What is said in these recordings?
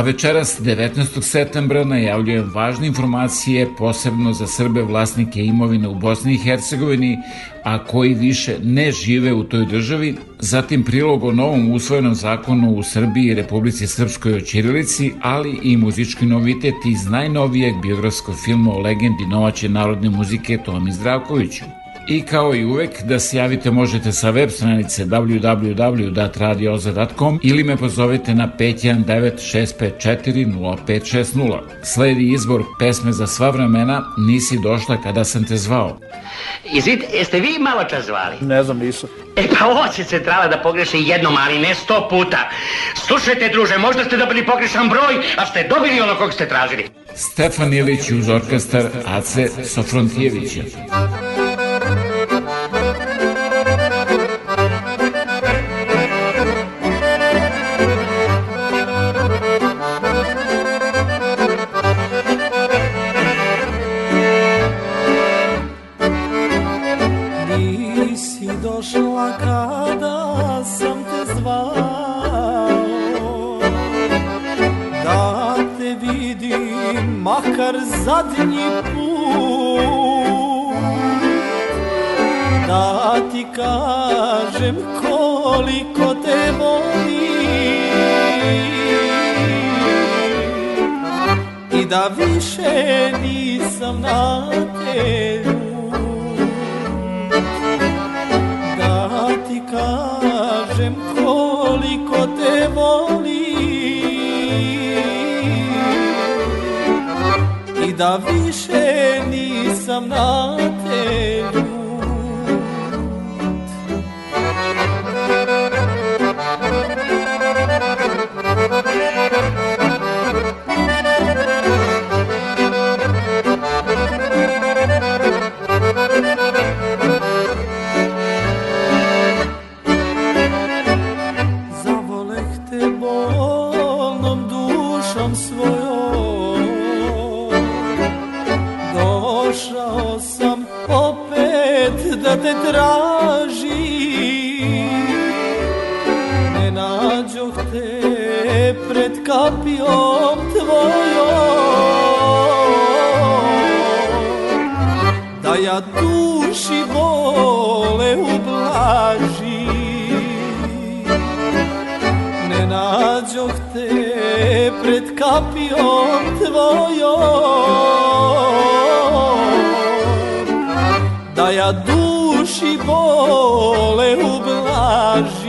a večeras 19. septembra najavljujem važne informacije posebno za Srbe vlasnike imovine u Bosni i Hercegovini, a koji više ne žive u toj državi, zatim prilog o novom usvojenom zakonu u Srbiji i Republici Srpskoj o Čirilici, ali i muzički novitet iz najnovijeg biografskog filma o legendi novaće narodne muzike Tomi Zdravkoviću. I kao i uvek da se javite možete sa web stranice www.radioza.com ili me pozovete na 519-654-0560. Sledi izbor pesme za sva vremena Nisi došla kada sam te zvao. Izvite, jeste vi malo čas zvali? Ne znam, nisam. E pa ovo će se trava da pogreši jednom, ali ne sto puta. Slušajte, druže, možda ste dobili pogrešan broj, a ste dobili ono kog ste tražili. Stefan Ilić uz orkestar Ace Sofrontijevića. Sofrontijevića. koliko te volim i da više nisam na tebu da ti kažem koliko te volim i da više nisam na tebu duši bole ublaži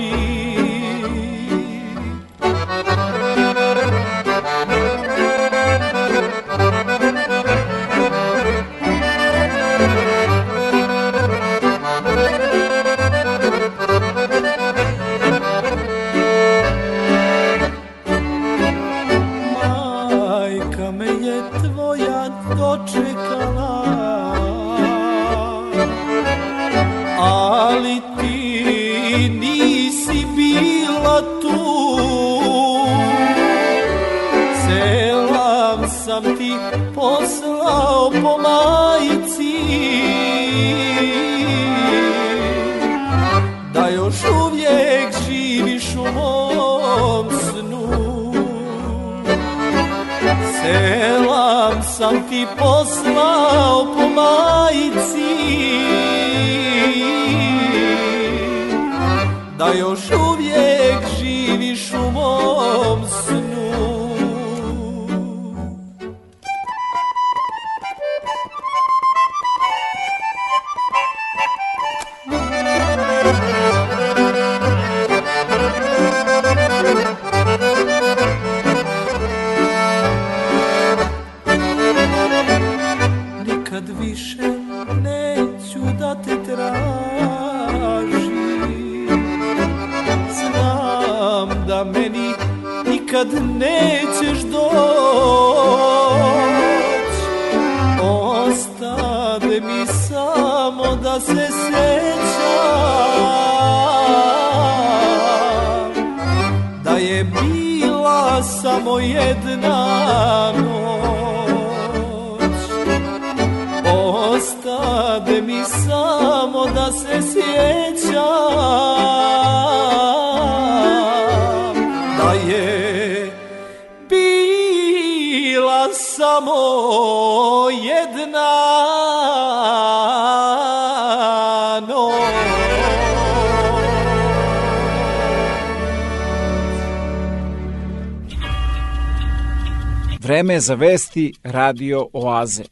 vesti, radio oaze.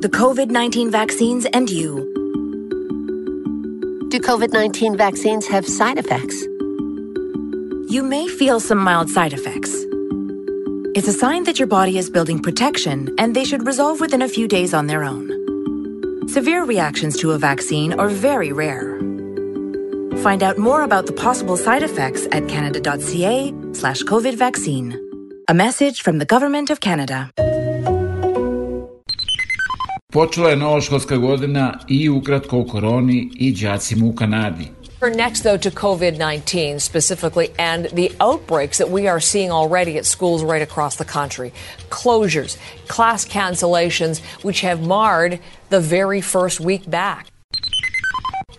The COVID-19 vaccines and you. Do COVID-19 vaccines have side effects? You may feel some mild side effects. It's a sign that your body is building protection and they should resolve within a few days on their own. Severe reactions to a vaccine are very rare. Find out more about the possible side effects at canada.ca slash COVID vaccine. A message from the Government of Canada. Počela je nova školska godina i ukratko u koroni i đacima u Kanadi. For next, though, to COVID 19 specifically and the outbreaks that we are seeing already at schools right across the country. Closures, class cancellations, which have marred the very first week back.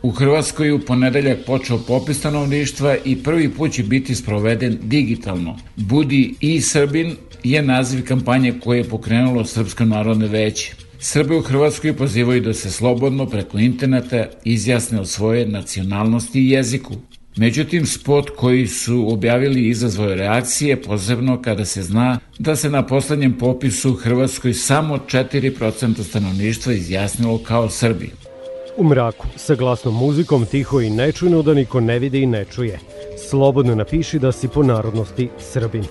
U Hrvatskoj je u ponedeljak počeo popis stanovništva i prvi put će biti sproveden digitalno. Budi i Srbin je naziv kampanje koje je pokrenulo Srpsko narodne veće. Srbi u Hrvatskoj pozivaju da se slobodno preko interneta izjasne o svoje nacionalnosti i jeziku. Međutim, spot koji su objavili izazvao reakcije, posebno kada se zna da se na poslednjem popisu u Hrvatskoj samo 4% stanovništva izjasnilo kao Srbi u mraku, sa glasnom muzikom, tiho i nečujno da niko ne vidi i ne čuje. Slobodno napiši da si po narodnosti Srbin.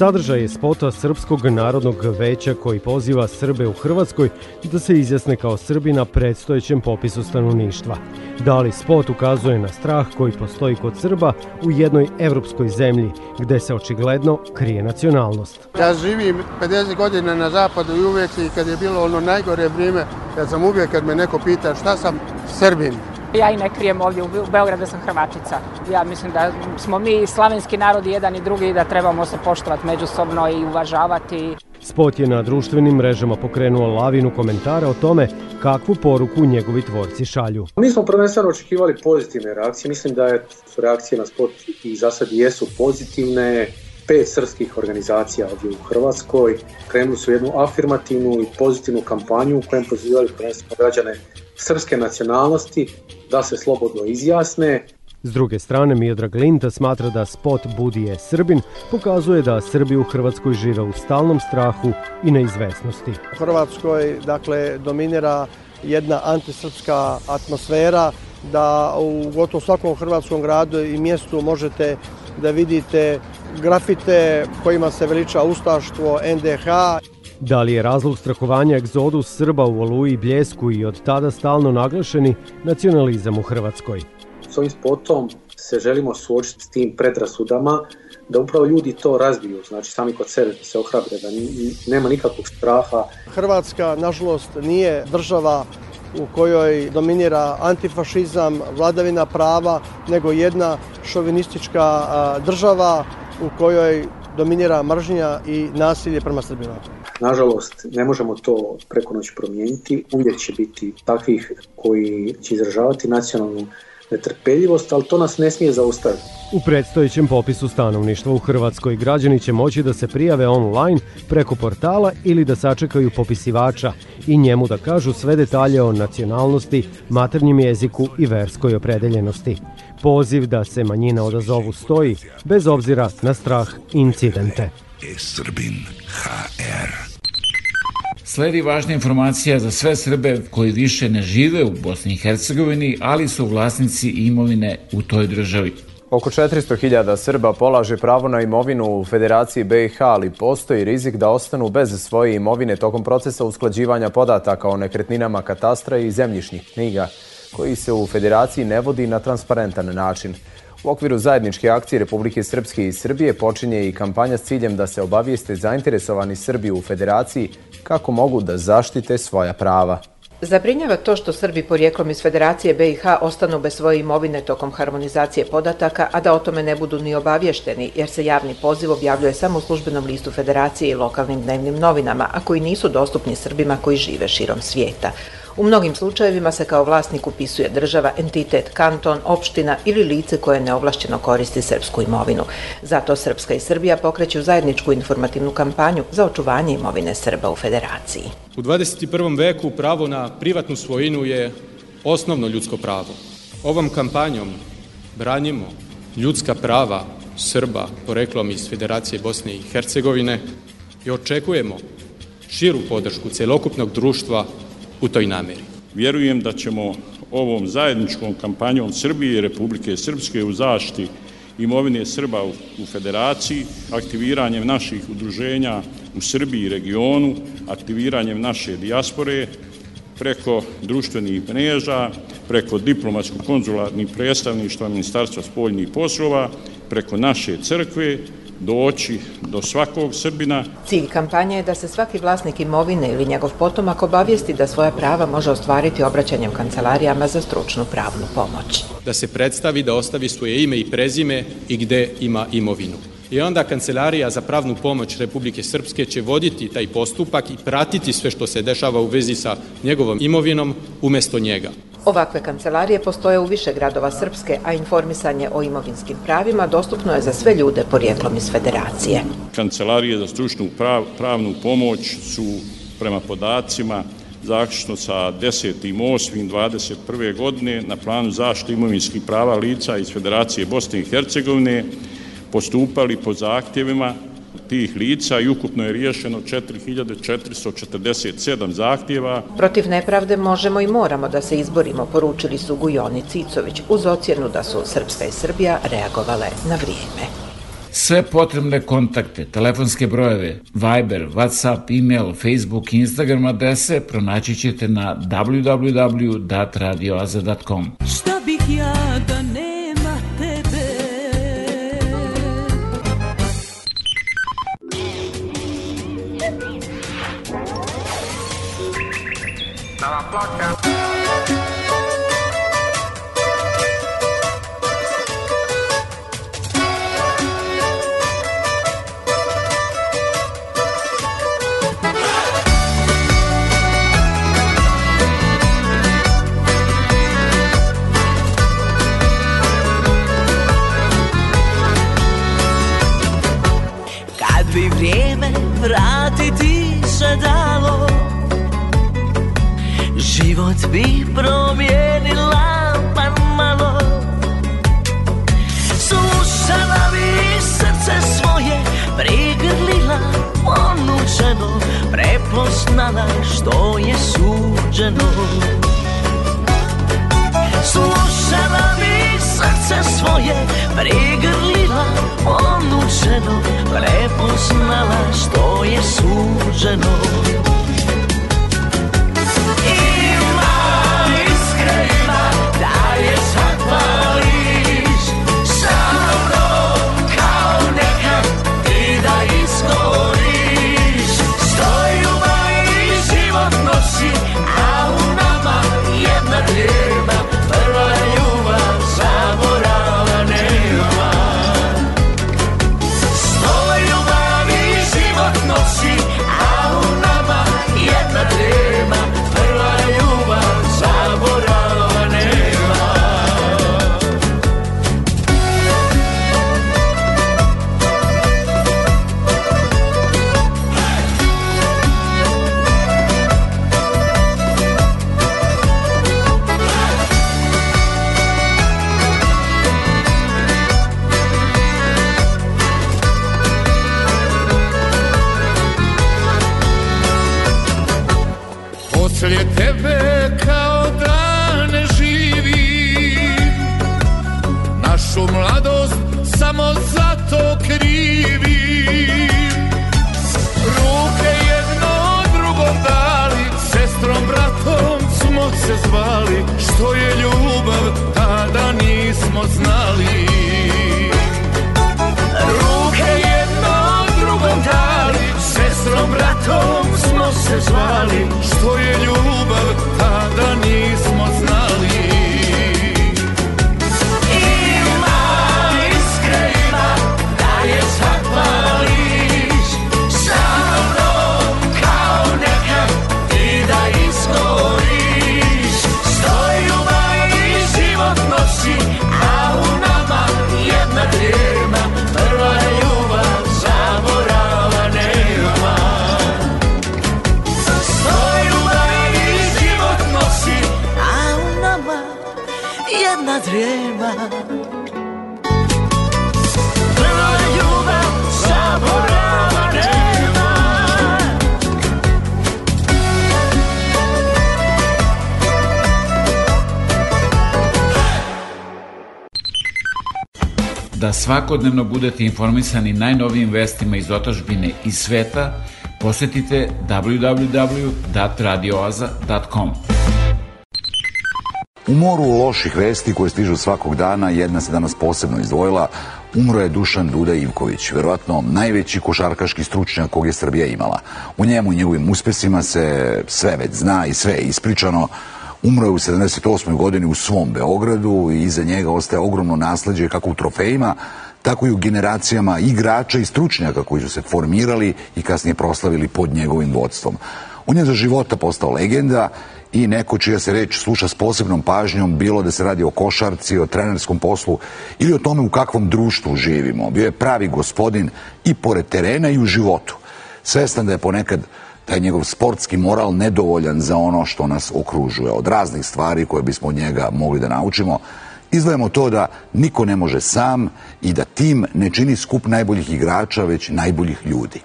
Sadržaj je spota Srpskog narodnog veća koji poziva Srbe u Hrvatskoj da se izjasne kao Srbi na predstojećem popisu stanovništva. Da li spot ukazuje na strah koji postoji kod Srba u jednoj evropskoj zemlji gde se očigledno krije nacionalnost? Ja živim 50 godina na zapadu i uvek i kad je bilo ono najgore vrijeme, kad sam uvijek kad me neko pita šta sam Srbin, Ja i ne krijem ovdje, u Beogradu sam Hrvatica. Ja mislim da smo mi slavenski narod jedan i drugi i da trebamo se poštovati međusobno i uvažavati. Spot je na društvenim mrežama pokrenuo lavinu komentara o tome kakvu poruku njegovi tvorci šalju. Mi smo prvenstveno očekivali pozitivne reakcije. Mislim da je reakcije na spot i za sad jesu pozitivne pet srpskih organizacija ovdje u Hrvatskoj. Krenuli su jednu afirmativnu i pozitivnu kampanju u kojem pozivali prvenstveno građane srpske nacionalnosti da se slobodno izjasne. S druge strane, Miodrag Linta smatra da spot Budi je Srbin pokazuje da Srbi u Hrvatskoj žive u stalnom strahu i neizvesnosti. U Hrvatskoj dakle, dominira jedna antisrpska atmosfera da u gotovo svakom hrvatskom gradu i mjestu možete da vidite grafite kojima se veliča ustaštvo NDH. Da li je razlog strahovanja egzodus Srba u Oluji i Bljesku i od tada stalno naglašeni nacionalizam u Hrvatskoj? S ovim spotom se želimo suočiti s tim predrasudama da upravo ljudi to razbiju, znači sami kod sebe da se ohrabre, da nema nikakvog straha. Hrvatska, nažalost, nije država u kojoj dominira antifašizam, vladavina prava, nego jedna šovinistička država u kojoj dominira mržnja i nasilje prema Srbima. Nažalost, ne možemo to preko noći promijeniti. Uvijek će biti takvih koji će izražavati nacionalnu netrpeljivost, ali to nas ne smije zaustaviti. U predstojećem popisu stanovništva u Hrvatskoj građani će moći da se prijave online preko portala ili da sačekaju popisivača i njemu da kažu sve detalje o nacionalnosti, maternjem jeziku i verskoj opredeljenosti. Poziv da se manjina odazovu stoji, bez obzira na strah incidente. E, Srbin HR. Sledi važna informacija za sve Srbe koji više ne žive u Bosni i Hercegovini, ali su vlasnici imovine u toj državi. Oko 400.000 Srba polaže pravo na imovinu u Federaciji BiH, ali postoji rizik da ostanu bez svoje imovine tokom procesa usklađivanja podataka o nekretninama katastra i zemljišnih knjiga koji se u federaciji ne vodi na transparentan način. U okviru zajedničke akcije Republike Srpske i Srbije počinje i kampanja s ciljem da se obavijeste zainteresovani Srbi u federaciji kako mogu da zaštite svoja prava. Zabrinjava to što Srbi porijeklom iz Federacije BiH ostanu bez svoje imovine tokom harmonizacije podataka, a da o tome ne budu ni obavješteni, jer se javni poziv objavljuje samo u službenom listu Federacije i lokalnim dnevnim novinama, a koji nisu dostupni Srbima koji žive širom svijeta. U mnogim slučajevima se kao vlasnik upisuje država, entitet, kanton, opština ili lice koje neovlašćeno koristi srpsku imovinu. Zato Srpska i Srbija pokreću zajedničku informativnu kampanju za očuvanje imovine Srba u Federaciji. U 21. veku pravo na privatnu svojinu je osnovno ljudsko pravo. Ovom kampanjom branimo ljudska prava Srba poreklom iz Federacije Bosne i Hercegovine i očekujemo širu podršku celokupnog društva u toj nameri. Vjerujem da ćemo ovom zajedničkom kampanjom Srbije i Republike Srpske u zaštiti imovine Srba u Federaciji, aktiviranjem naših udruženja u Srbiji i regionu, aktiviranjem naše dijaspore, preko društvenih mreža, preko diplomatsko-konzularnih predstavništva Ministarstva spoljnih poslova, preko naše crkve, doći do svakog Srbina. Cilj kampanje je da se svaki vlasnik imovine ili njegov potomak obavijesti da svoja prava može ostvariti obraćanjem kancelarijama za stručnu pravnu pomoć. Da se predstavi da ostavi svoje ime i prezime i gde ima imovinu. I onda Kancelarija za pravnu pomoć Republike Srpske će voditi taj postupak i pratiti sve što se dešava u vezi sa njegovom imovinom umesto njega. Ovakve kancelarije postoje u više gradova Srpske, a informisanje o imovinskim pravima dostupno je za sve ljude porijeklom iz federacije. Kancelarije za stručnu prav, pravnu pomoć su prema podacima zaključno sa 10. 21. godine na planu zaštite imovinskih prava lica iz Federacije Bosne i Hercegovine postupali po zahtjevima tih lica i ukupno je riješeno 4447 zahtjeva. Protiv nepravde možemo i moramo da se izborimo, poručili su Gujoni Cicović uz ocjenu da su Srpska i Srbija reagovale na vrijeme sve potrebne kontakte, telefonske brojeve, Viber, Whatsapp, email, Facebook i Instagram adrese pronaći ćete na www.radioaza.com. Šta bih ja da se zvali, što je ljubav ta svakodnevno budete informisani najnovijim vestima iz otažbine i sveta, posetite www.datradioaza.com. U moru loših vesti koje stižu svakog dana, jedna se danas posebno izdvojila, umro je Dušan Duda Ivković, verovatno najveći košarkaški stručnjak kog je Srbija imala. U njemu i njegovim uspesima se sve već zna i sve je ispričano, Umro je u 78. godini u svom Beogradu i iza njega ostaje ogromno nasledđe kako u trofejima, tako i u generacijama igrača i stručnjaka koji su se formirali i kasnije proslavili pod njegovim vodstvom. On je za života postao legenda i neko čija se reč sluša s posebnom pažnjom, bilo da se radi o košarci, o trenerskom poslu ili o tome u kakvom društvu živimo. Bio je pravi gospodin i pored terena i u životu. Svestan da je ponekad taj njegov sportski moral nedovoljan za ono što nas okružuje. Od raznih stvari koje bismo od njega mogli da naučimo, izdajemo to da niko ne može sam i da tim ne čini skup najboljih igrača, već najboljih ljudi.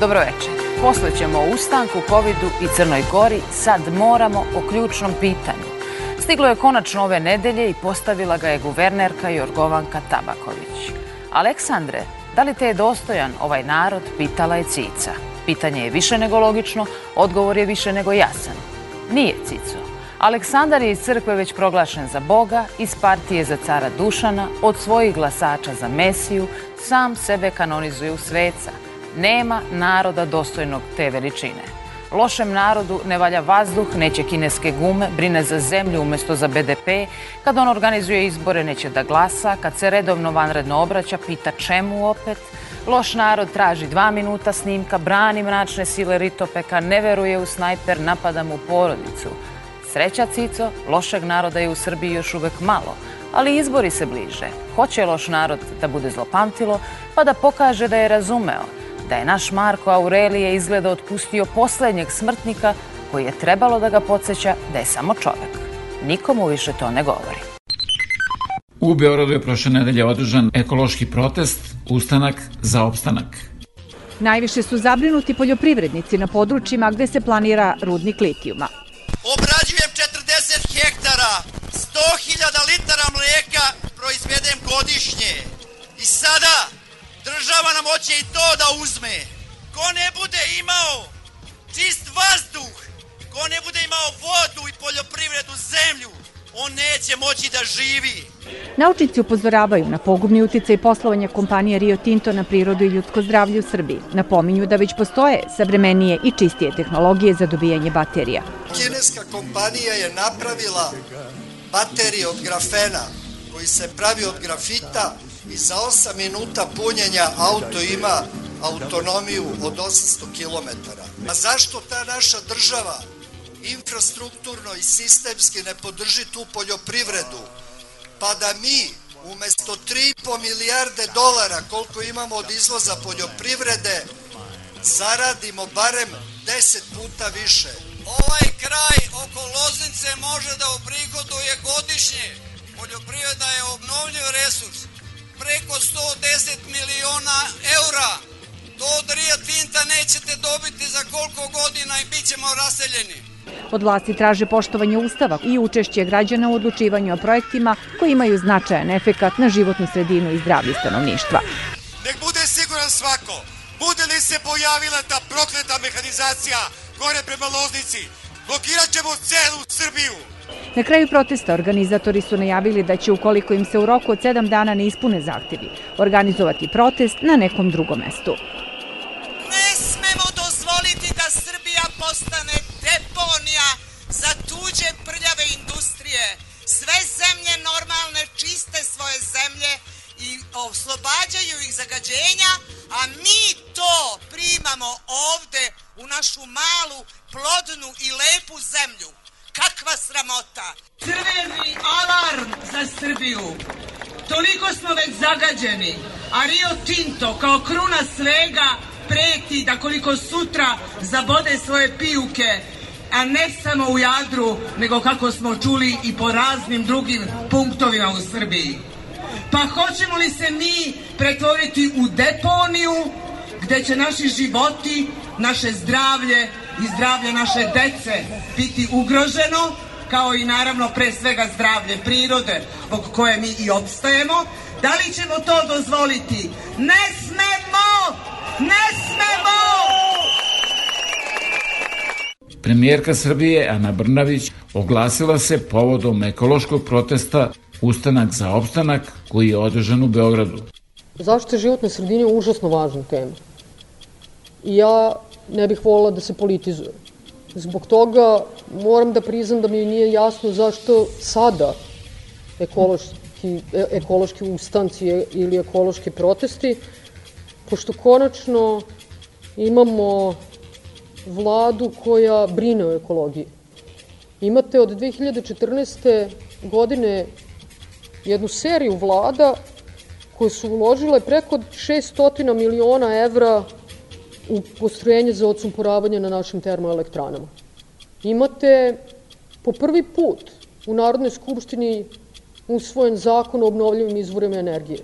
Dobroveče. Posle ćemo o ustanku, covidu i Crnoj Gori. Sad moramo o ključnom pitanju. Stiglo je konačno ove nedelje i postavila ga je guvernerka Jorgovanka Tabaković. Aleksandre, da li te je dostojan ovaj narod, pitala je Cica. Pitanje je više nego logično, odgovor je više nego jasan. Nije Cico. Aleksandar je iz crkve već proglašen za Boga, iz partije za cara Dušana, od svojih glasača za Mesiju, sam sebe kanonizuje u sveca. Nema naroda dostojnog te veličine. Lošem narodu ne valja vazduh, neće kineske gume, brine za zemlju umesto za BDP, kad on organizuje izbore neće da glasa, kad se redovno vanredno obraća, pita čemu opet – Loš narod traži dva minuta snimka, brani mračne sile Ritopeka, ne veruje u snajper, napada mu porodicu. Sreća Cico, lošeg naroda je u Srbiji još uvek malo, ali izbori se bliže. Hoće loš narod da bude zlopamtilo, pa da pokaže da je razumeo, da je naš Marko Aurelije izgleda otpustio poslednjeg smrtnika koji je trebalo da ga podsjeća da je samo čovek. Nikomu više to ne govori. U Beoradu je prošle nedelje održan ekološki protest Ustanak za opstanak. Najviše su zabrinuti poljoprivrednici na područjima gde se planira rudnik litijuma. Obrađujem 40 hektara, 100.000 litara mleka proizvedem godišnje. I sada država nam hoće i to da uzme. Ko ne bude imao čist vazduh, ko ne bude imao vodu i poljoprivredu zemlju, on neće moći da živi. Naučnici upozoravaju na pogubni uticaj poslovanja kompanije Rio Tinto na prirodu i ljudsko zdravlje u Srbiji. Napominju da već postoje savremenije i čistije tehnologije za dobijanje baterija. Kineska kompanija je napravila baterije od grafena koji se pravi od grafita i za 8 minuta punjenja auto ima autonomiju od 800 km. A zašto ta naša država infrastrukturno i sistemski ne podrži tu poljoprivredu, pa da mi umesto 3,5 milijarde dolara koliko imamo od izvoza poljoprivrede, zaradimo barem 10 puta više. Ovaj kraj oko Loznice može da uprihoduje godišnje. Poljoprivreda je obnovljiv resurs. Preko 110 miliona eura. To od Rio Tinta nećete dobiti za koliko godina i bit ćemo raseljeni. Od vlasti traže poštovanje Ustava i učešće građana u odlučivanju o projektima koji imaju značajan efekat na životnu sredinu i zdravlje stanovništva. Nek bude siguran svako, bude li se pojavila ta prokleta mehanizacija gore prema Loznici, blokirat ćemo celu Srbiju. Na kraju protesta organizatori su najavili da će, ukoliko im se u roku od sedam dana ne ispune zahtevi, organizovati protest na nekom drugom mestu. za tuđe prljave industrije. Sve zemlje normalne čiste svoje zemlje i oslobađaju ih zagađenja, a mi to primamo ovde u našu malu, plodnu i lepu zemlju. Kakva sramota! Crveni alarm za Srbiju! Toliko smo već zagađeni, a Rio Tinto kao kruna svega preti da koliko sutra zabode svoje pijuke a ne samo u Jadru, nego kako smo čuli i po raznim drugim punktovima u Srbiji. Pa hoćemo li se mi pretvoriti u deponiju gde će naši životi, naše zdravlje i zdravlje naše dece biti ugroženo, kao i naravno pre svega zdravlje prirode zbog koje mi i opstajemo, Da li ćemo to dozvoliti? Ne smemo! Ne smemo! Premijerka Srbije Ana Brnavić oglasila se povodom ekološkog protesta Ustanak za opstanak koji je održan u Beogradu. Zaštita životne sredine je užasno važna tema. I ja ne bih volila da se politizuje. Zbog toga moram da priznam da mi nije jasno zašto sada ekološki, e, ekološki ustanci ili ekološki protesti, pošto konačno imamo vladu koja brine o ekologiji. Imate od 2014. godine jednu seriju vlada koje su uložile preko 600 miliona evra u postrojenje za odsumporavanje na našim termoelektranama. Imate po prvi put u Narodnoj skupštini usvojen zakon o obnovljivim izvorima energije.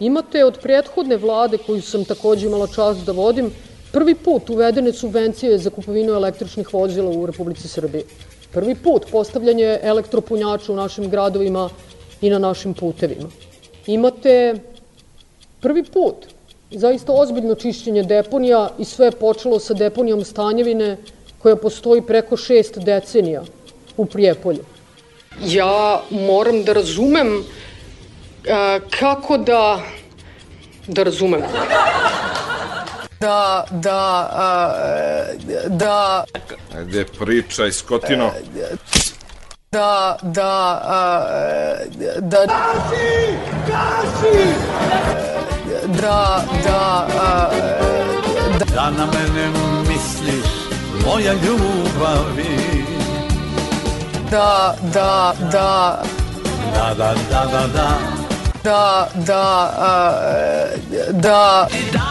Imate od prethodne vlade, koju sam takođe imala čast da vodim, Prvi put uvedene subvencije za kupovinu električnih vozila u Republici Srbiji. Prvi put postavljanje elektropunjača u našim gradovima i na našim putevima. Imate prvi put zaista ozbiljno čišćenje deponija i sve je počelo sa deponijom Stanjevine koja postoji preko šest decenija u Prijepolju. Ja moram da razumem e, kako da da razumem da, da, da... Ajde, pričaj, skotino. Da, da, da... Kaši! Kaši! Da, da, da... Da na mene misliš, moja ljubavi. Da, da, da... Da, da, da, da, da... Da, da, da... Da, da...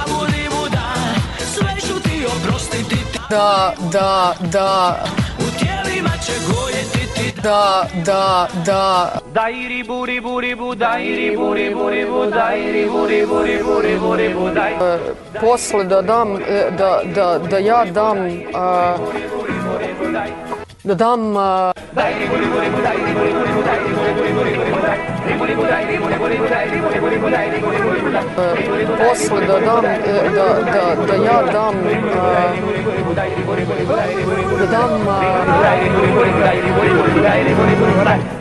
da, da, da. U tijelima će gojeti ti da, da, da. Da i ribu, ribu, ribu, da i ribu, ribu, ribu, da i ribu, ribu, ribu, ribu, ribu, da i... Posle da dam, da, da, da ja dam... Da dam... Da i ribu, ribu, ribu, da i ribu, ribu, poslu, da, dam, da, da, da ja dam, da dam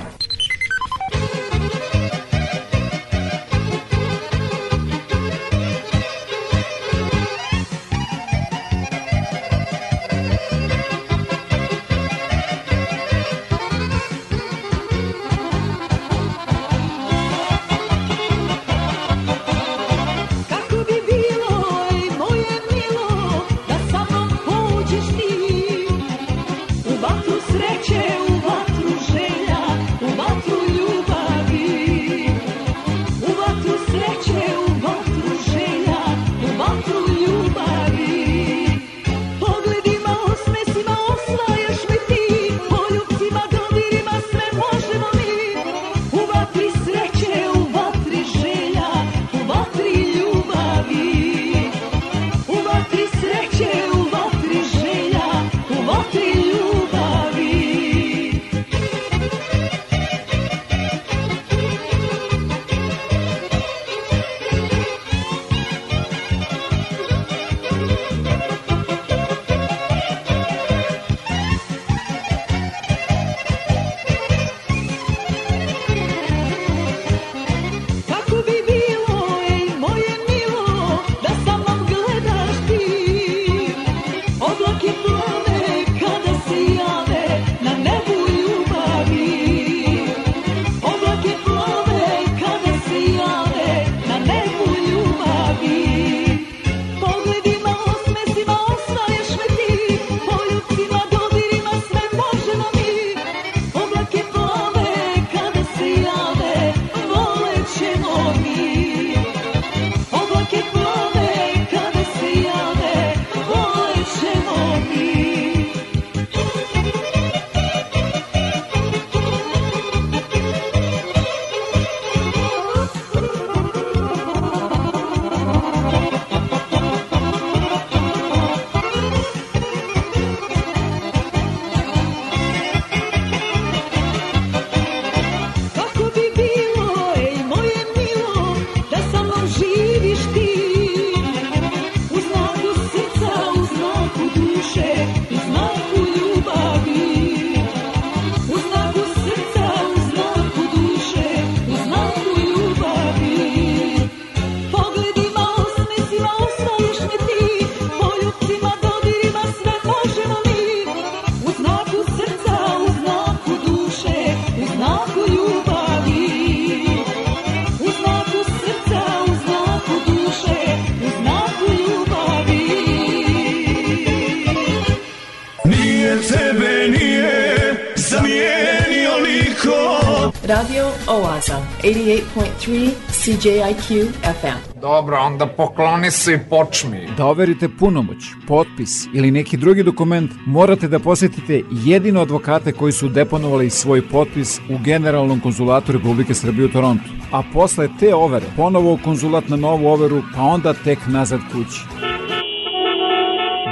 OASA 88.3 CJIQ FM. Dobro, onda pokloni se i počmi. Da overite punomoć, potpis ili neki drugi dokument, morate da posetite jedino advokate koji su deponovali svoj potpis u Generalnom konzulatu Republike Srbije u Torontu. A posle te overe, ponovo u konzulat na novu overu, pa onda tek nazad kući.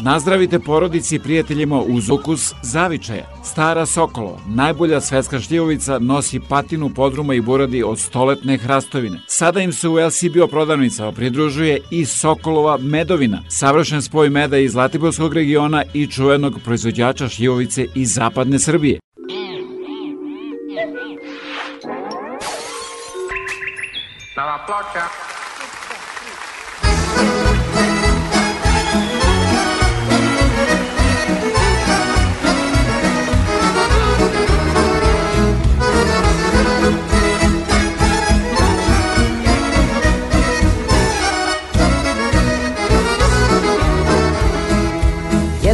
Nazdravite porodici i prijateljima uz ukus zavičaja. Stara Sokolo, najbolja svetska šljivovica, nosi patinu podruma i buradi od stoletne hrastovine. Sada im se u LCBO prodavnicama pridružuje i Sokolova medovina, savršen spoj meda iz Zlatiborskog regiona i čuvenog proizvođača šljivovice iz zapadne Srbije. Na da ploča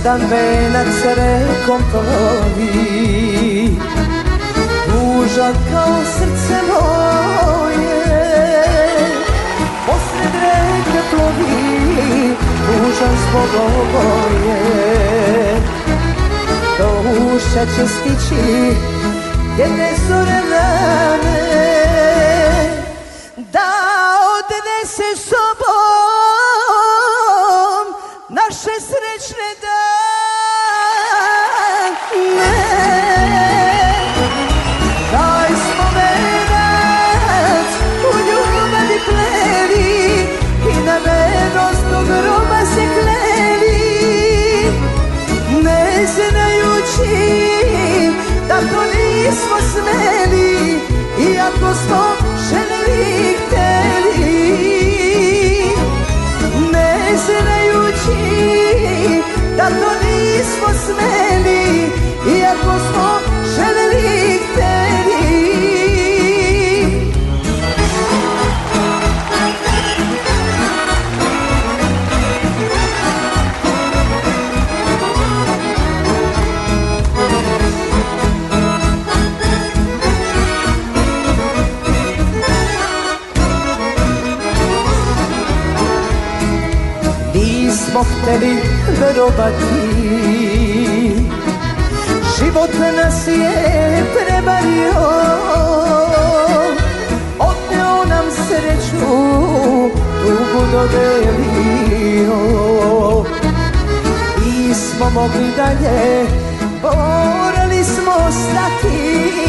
jedan venac rekom plovi Dužan kao srce moje Posred reke plovi Dužan zbog oboje Do uša će stići jedne zore rane tebi verovati Život nas je prebario Otneo nam sreću, tugu dodelio I smo mogli dalje, morali smo stati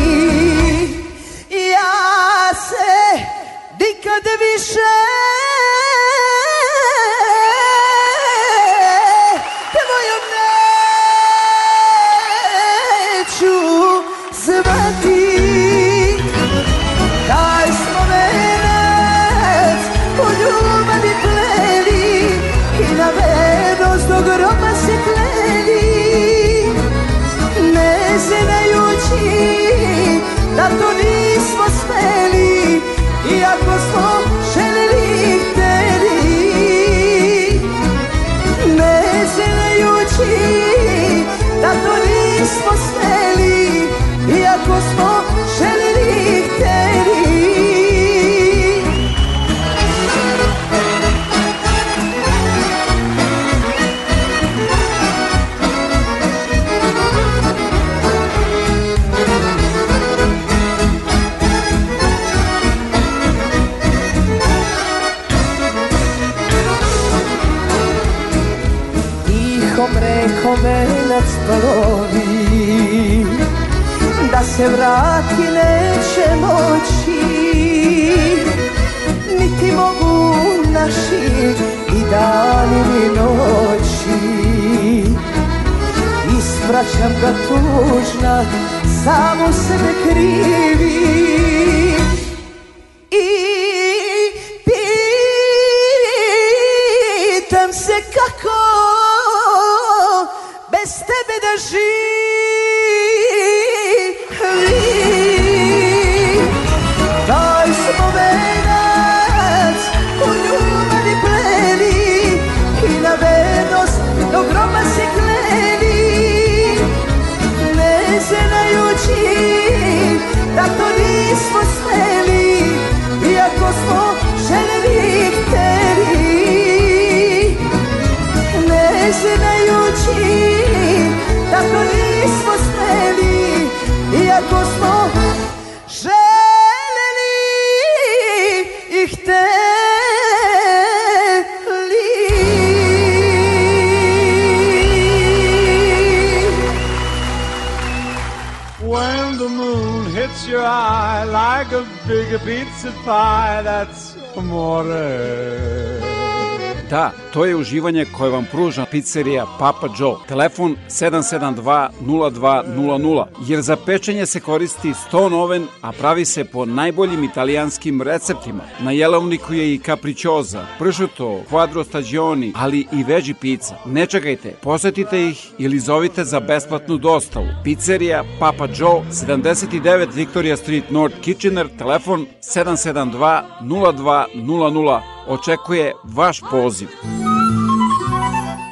uživanje koje vam pruža pizzerija Papa Joe. Telefon 772-0200, jer za pečenje se koristi stone oven, a pravi se po najboljim italijanskim receptima. Na jelovniku je i capricciosa, pršuto, quadro stagioni, ali i veđi pizza. Ne čekajte, posetite ih ili zovite za besplatnu dostavu. Pizzerija Papa Joe, 79 Victoria Street North Kitchener, telefon 772 0200 očekuje vaš poziv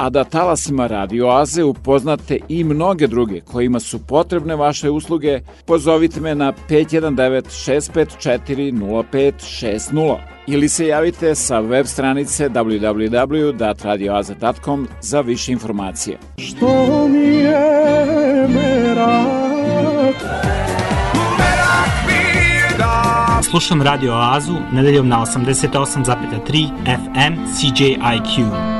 a da talasima radioaze upoznate i mnoge druge kojima su potrebne vaše usluge, pozovite me na 519 654 0560 ili se javite sa web stranice www.radioaze.com za više informacije. Što mi je merak? Merak mi je da... Slušam Radio Azu nedeljom na 88,3 FM CJIQ.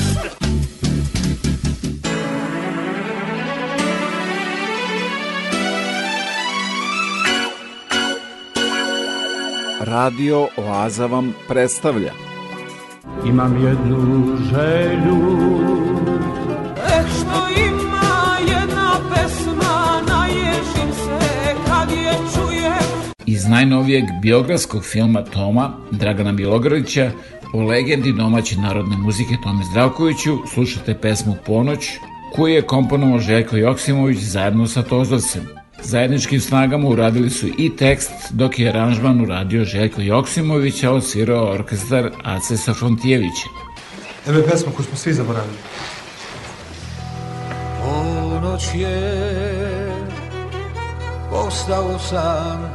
Radio Oaza vam predstavlja. Imam jednu želju Eh što ima jedna pesma Naježim se kad je čujem Iz najnovijeg biografskog filma Toma Dragana Milogradića o legendi domaće narodne muzike Tome Zdravkoviću slušate pesmu Ponoć koju je komponovao Željko Joksimović zajedno sa Tozorcem. Zajedničkim snagama uradili su i tekst, dok je aranžman uradio Željko Joksimović, a odsvirao orkestar Ace Safrontijevića. Evo je pesma koju smo svi zaboravili. Ponoć je, postao sam,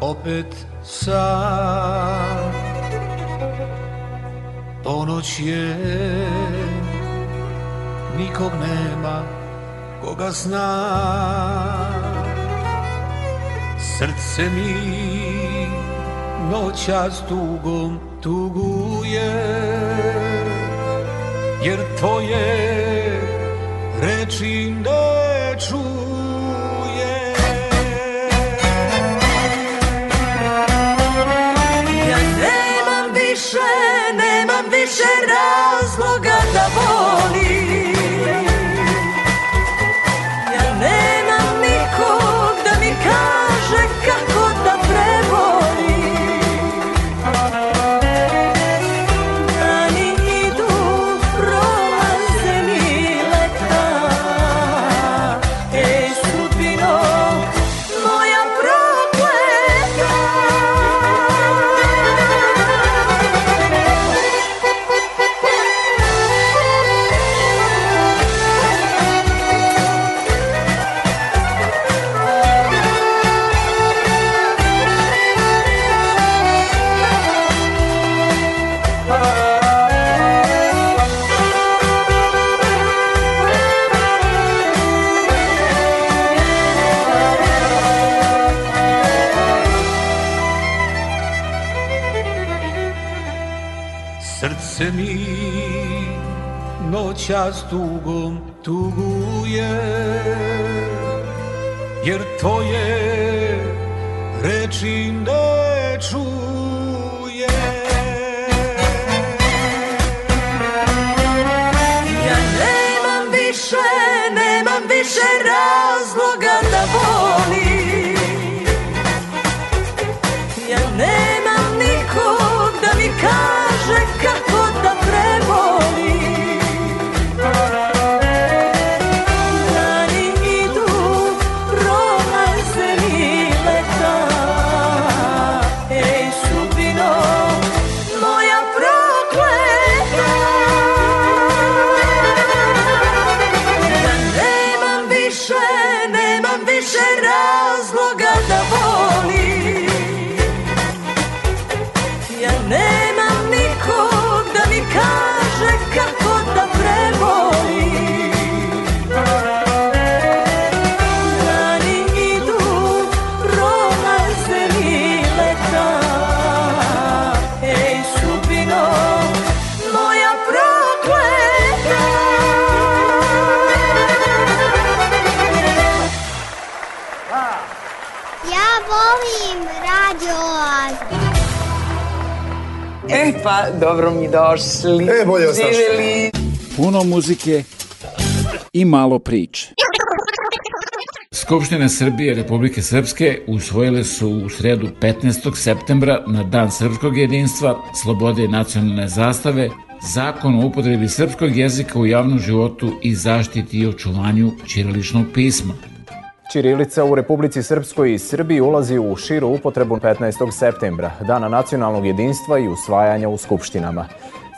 opet sam. noć je, nikog nema, koga znam. Srce mi noćas tugom tuguje Jer tvoje reči noć tu Pa, dobro mi došli. E, bolje ostaš. Puno muzike i malo priče. Skupštine Srbije Republike Srpske usvojile su u sredu 15. septembra na Dan srpskog jedinstva, slobode i nacionalne zastave, zakon o upotrebi srpskog jezika u javnom životu i zaštiti i očuvanju ćiriličnog pisma – Ćirilica u Republici Srpskoj i Srbiji ulazi u širu upotrebu 15. septembra, dana nacionalnog jedinstva i usvajanja u skupštinama.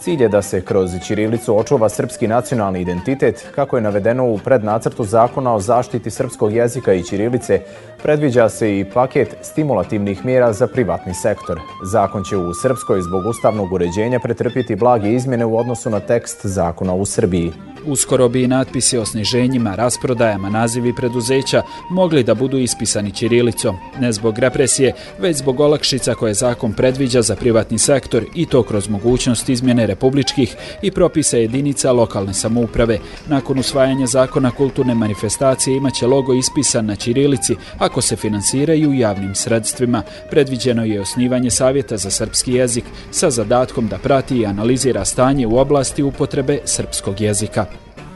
Cilj je da se kroz Ćirilicu očuva srpski nacionalni identitet, kako je navedeno u prednacrtu zakona o zaštiti srpskog jezika i Ćirilice Predviđa se i paket stimulativnih mjera za privatni sektor. Zakon će u Srpskoj zbog ustavnog uređenja pretrpiti blage izmjene u odnosu na tekst zakona u Srbiji. Uskoro bi i natpisi o sniženjima, rasprodajama, nazivi preduzeća mogli da budu ispisani Ćirilicom. ne zbog represije, već zbog olakšica koje zakon predviđa za privatni sektor i to kroz mogućnost izmjene republičkih i propisa jedinica lokalne samouprave. Nakon usvajanja zakona kulturne manifestacije imaće logo ispisan na Ćirilici, a kako se finansiraju javnim sredstvima. Predviđeno je osnivanje Savjeta za srpski jezik sa zadatkom da prati i analizira stanje u oblasti upotrebe srpskog jezika.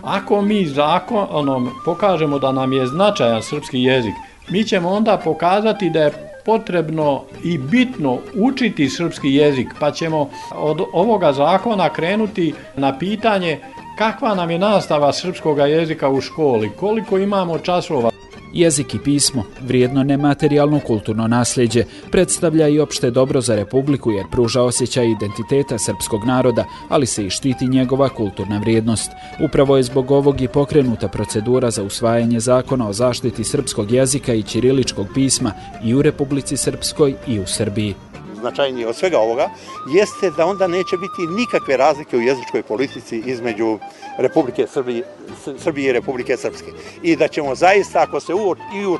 Ako mi zakonom pokažemo da nam je značajan srpski jezik, mi ćemo onda pokazati da je potrebno i bitno učiti srpski jezik, pa ćemo od ovoga zakona krenuti na pitanje kakva nam je nastava srpskog jezika u školi, koliko imamo časova Jezik i pismo, vrijedno nematerijalno kulturno nasljeđe, predstavlja i opšte dobro za Republiku jer pruža osjećaj identiteta srpskog naroda, ali se i štiti njegova kulturna vrijednost. Upravo je zbog ovog i pokrenuta procedura za usvajanje zakona o zaštiti srpskog jezika i ćiriličkog pisma i u Republici Srpskoj i u Srbiji najznačajnije od svega ovoga, jeste da onda neće biti nikakve razlike u jezičkoj politici između Republike Srbije, Srbije i Republike Srpske. I da ćemo zaista, ako se u, i u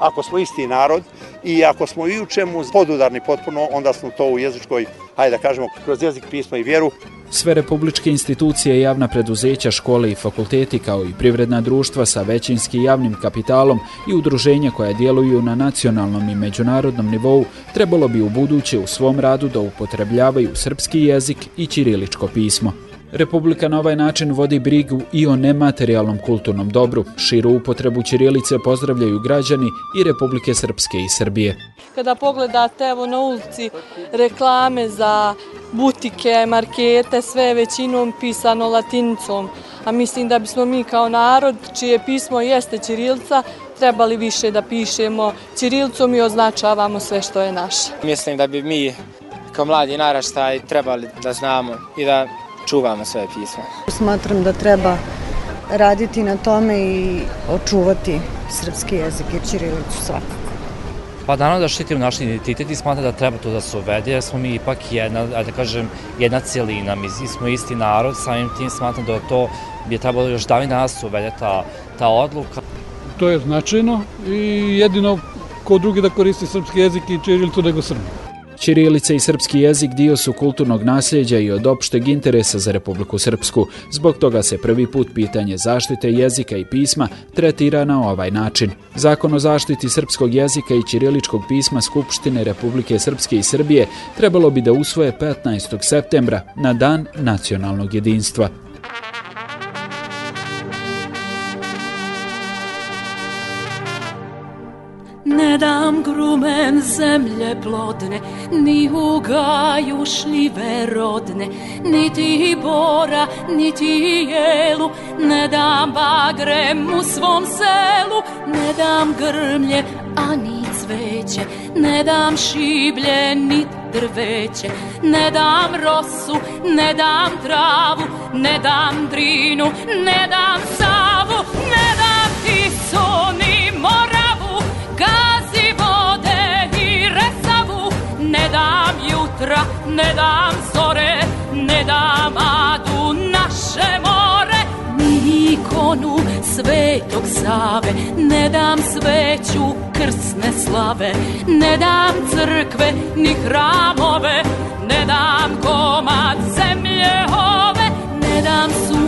ako smo isti narod i ako smo i u podudarni potpuno, onda smo to u jezičkoj politici hajde da kažemo, kroz jezik, pismo i vjeru. Sve republičke institucije, javna preduzeća, škole i fakulteti kao i privredna društva sa većinski javnim kapitalom i udruženja koja djeluju na nacionalnom i međunarodnom nivou trebalo bi u buduće u svom radu da upotrebljavaju srpski jezik i ćiriličko pismo. Republika na ovaj način vodi brigu i o nematerijalnom kulturnom dobru. Širu upotrebu Ćirilice pozdravljaju građani i Republike Srpske i Srbije. Kada pogledate evo na ulici reklame za butike, markete, sve većinom pisano latinicom, a mislim da bismo mi kao narod, čije pismo jeste Ćirilica, trebali više da pišemo Ćirilicom i označavamo sve što je naše. Mislim da bi mi kao mladi naraštaj trebali da znamo i da čuvamo svoje pisma. Smatram da treba raditi na tome i očuvati srpski jezik i Čirilicu svakako. Pa naravno da štitimo naš identitet i smatram da treba to da se uvede, jer smo mi ipak jedna, da kažem, jedna cijelina, mi smo isti narod, samim tim smatram da to bi trebalo još davni nas uvede ta, ta odluka. To je značajno i jedino ko drugi da koristi srpski jezik i čirilicu nego Srbi. Ćirilica i srpski jezik dio su kulturnog nasljeđa i od opšteg interesa za Republiku Srpsku. Zbog toga se prvi put pitanje zaštite jezika i pisma tretira na ovaj način. Zakon o zaštiti srpskog jezika i ćiriličkog pisma Skupštine Republike Srpske i Srbije trebalo bi da usvoje 15. septembra na Dan nacionalnog jedinstva. nam grumen zemlje plodne, ni ugaju šljive rodne, niti bora, niti jelu, ne dam bagrem u svom selu, ne dam grmlje, ani cveće, ne dam šiblje, ni drveće, ne dam rosu, ne dam travu, ne dam drinu, ne dam savu, ne dam tisoni. Ne dam jutra, ne dam zore, ne dam adu naše more Ni ikonu svetog Save, ne dam sveću krsne slave Ne dam crkve ni hramove, ne dam komad zemlje ove Ne dam su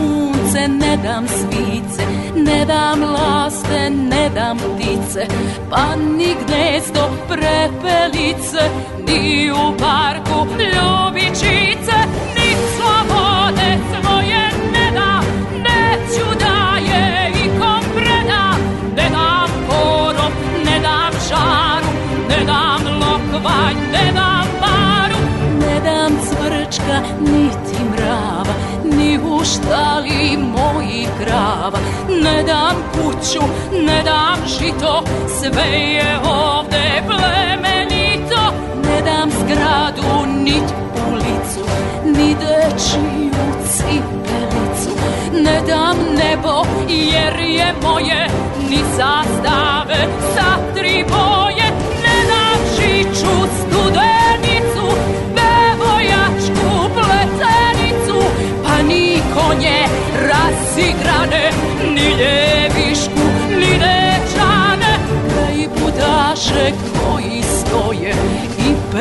srce, ne dam svice, ne dam laste, ne dam ptice, pa ni gnezdo prepelice, ni u parku ljubičice, ne puštali moji krava Ne dam kuću, ne dam žito Sve je ovde plemenito Ne dam zgradu, nit ulicu Ni dečiju cipelicu Ne dam nebo jer je moje Ni zastave sa tri boje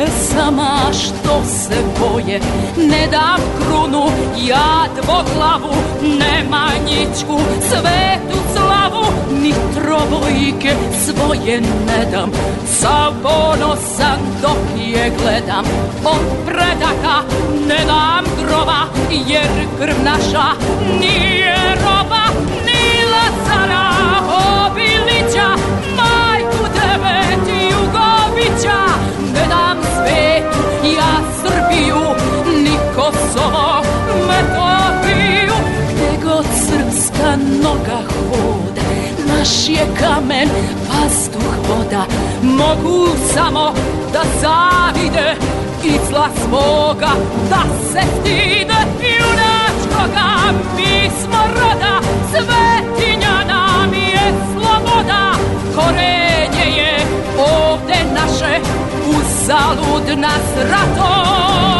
pesama što se boje Ne dam krunu, ja dvoglavu Nemanjićku, svetu slavu Ni trobojke svoje ne dam Sav ponosan dok je gledam Od predaka ne dam grova Jer krv naša nije roba Ni Lazara Obilića Majku Devet Jugovića koso me topio Gdje god srpska noga hoda Naš je kamen pastuh voda Mogu samo da zavide I zla svoga da se stide Junačkoga mi smo roda Svetinja nam je sloboda Korenje je ovde naše Uzalud nas ratom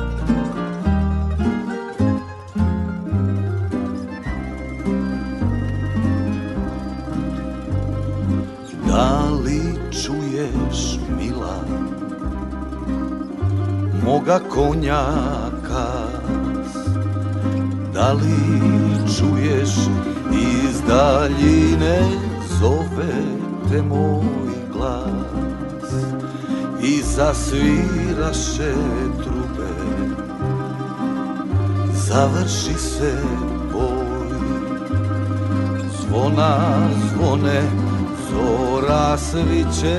moga konjaka Da li čuješ iz daljine zove te moj glas I zasviraše trupe Završi se boj Zvona zvone Zora sviće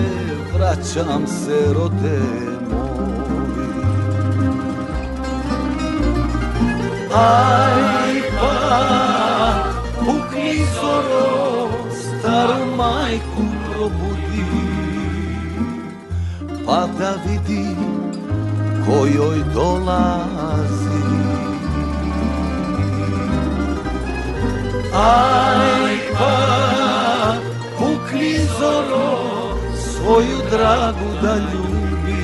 Vraćam se rodem pa, pukni zoro, staru majku probudi, pa da vidi kojoj dolazi. pa, pukni zoro, svoju dragu da ljubi,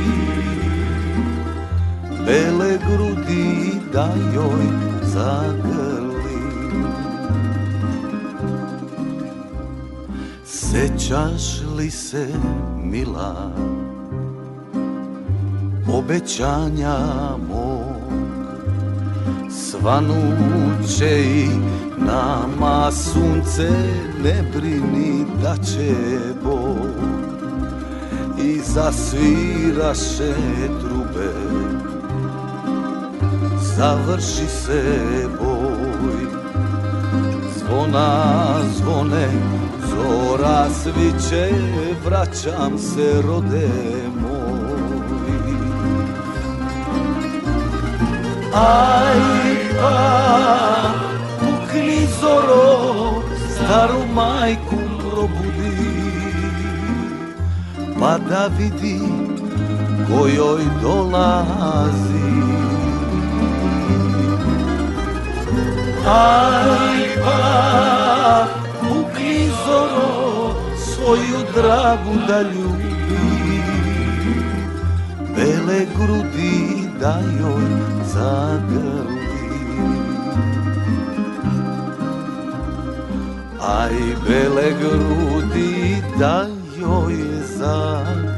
bele grudi, da joj zagrlim Sećaš li se, mila, obećanja mog Svanuće i nama sunce ne brini da će Bog I zasviraše trube završi se boj Zvona zvone, zora sviće, vraćam se rode moj Aj pa, pukni zoro, staru majku probudi Pa da vidi kojoj dolazi Aj pa, kukli zoro, svoju dragu da ljubi, bele grudi da joj zagrli. Aj bele grudi da joj zagrli.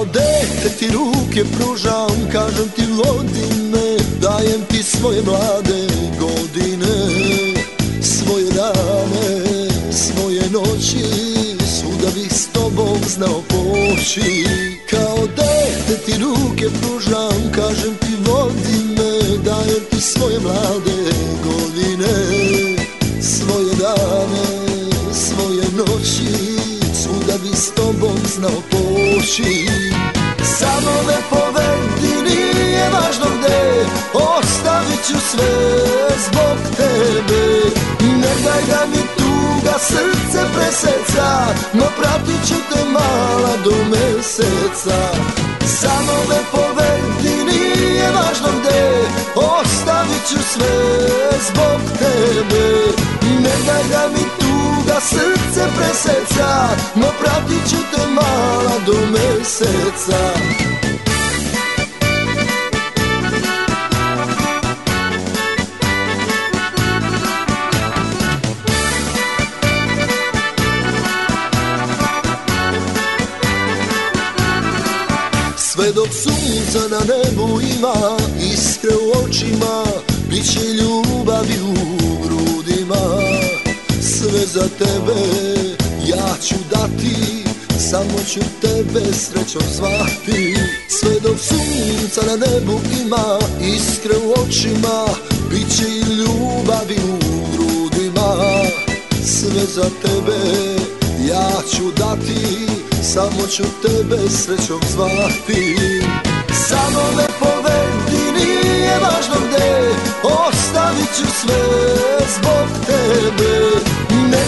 Kao dete ti ruke pružam, kažem ti vodi Dajem ti svoje mlade godine, svoje dane, svoje noći Svuda bih s tobom znao poći Kao dete ti ruke pružam, kažem ti vodi Dajem ti svoje mlade godine, svoje dane, svoje noći Svuda bih s tobom znao poći duši Samo me povedi, nije važno gde Ostavit ću sve zbog tebe Ne daj da mi tuga srce preseca No pratit ću te mala do meseca Samo me povedi, nije važno gde Ostavit ću sve zbog tebe Ne daj da mi da srce preseca No pratit ću te mala do meseca Sve dok sunca na nebu ima, iskre u očima, bit će ljubavi u grudima sve za tebe Ja ću dati Samo ću tebe srećom zvati Sve dok sunca na nebu ima Iskre u očima Biće i ljubavi u grudima Sve za tebe Ja ću dati Samo ću tebe srećom zvati Samo me povedi Nije važno gde Ostavit ću sve zbog tebe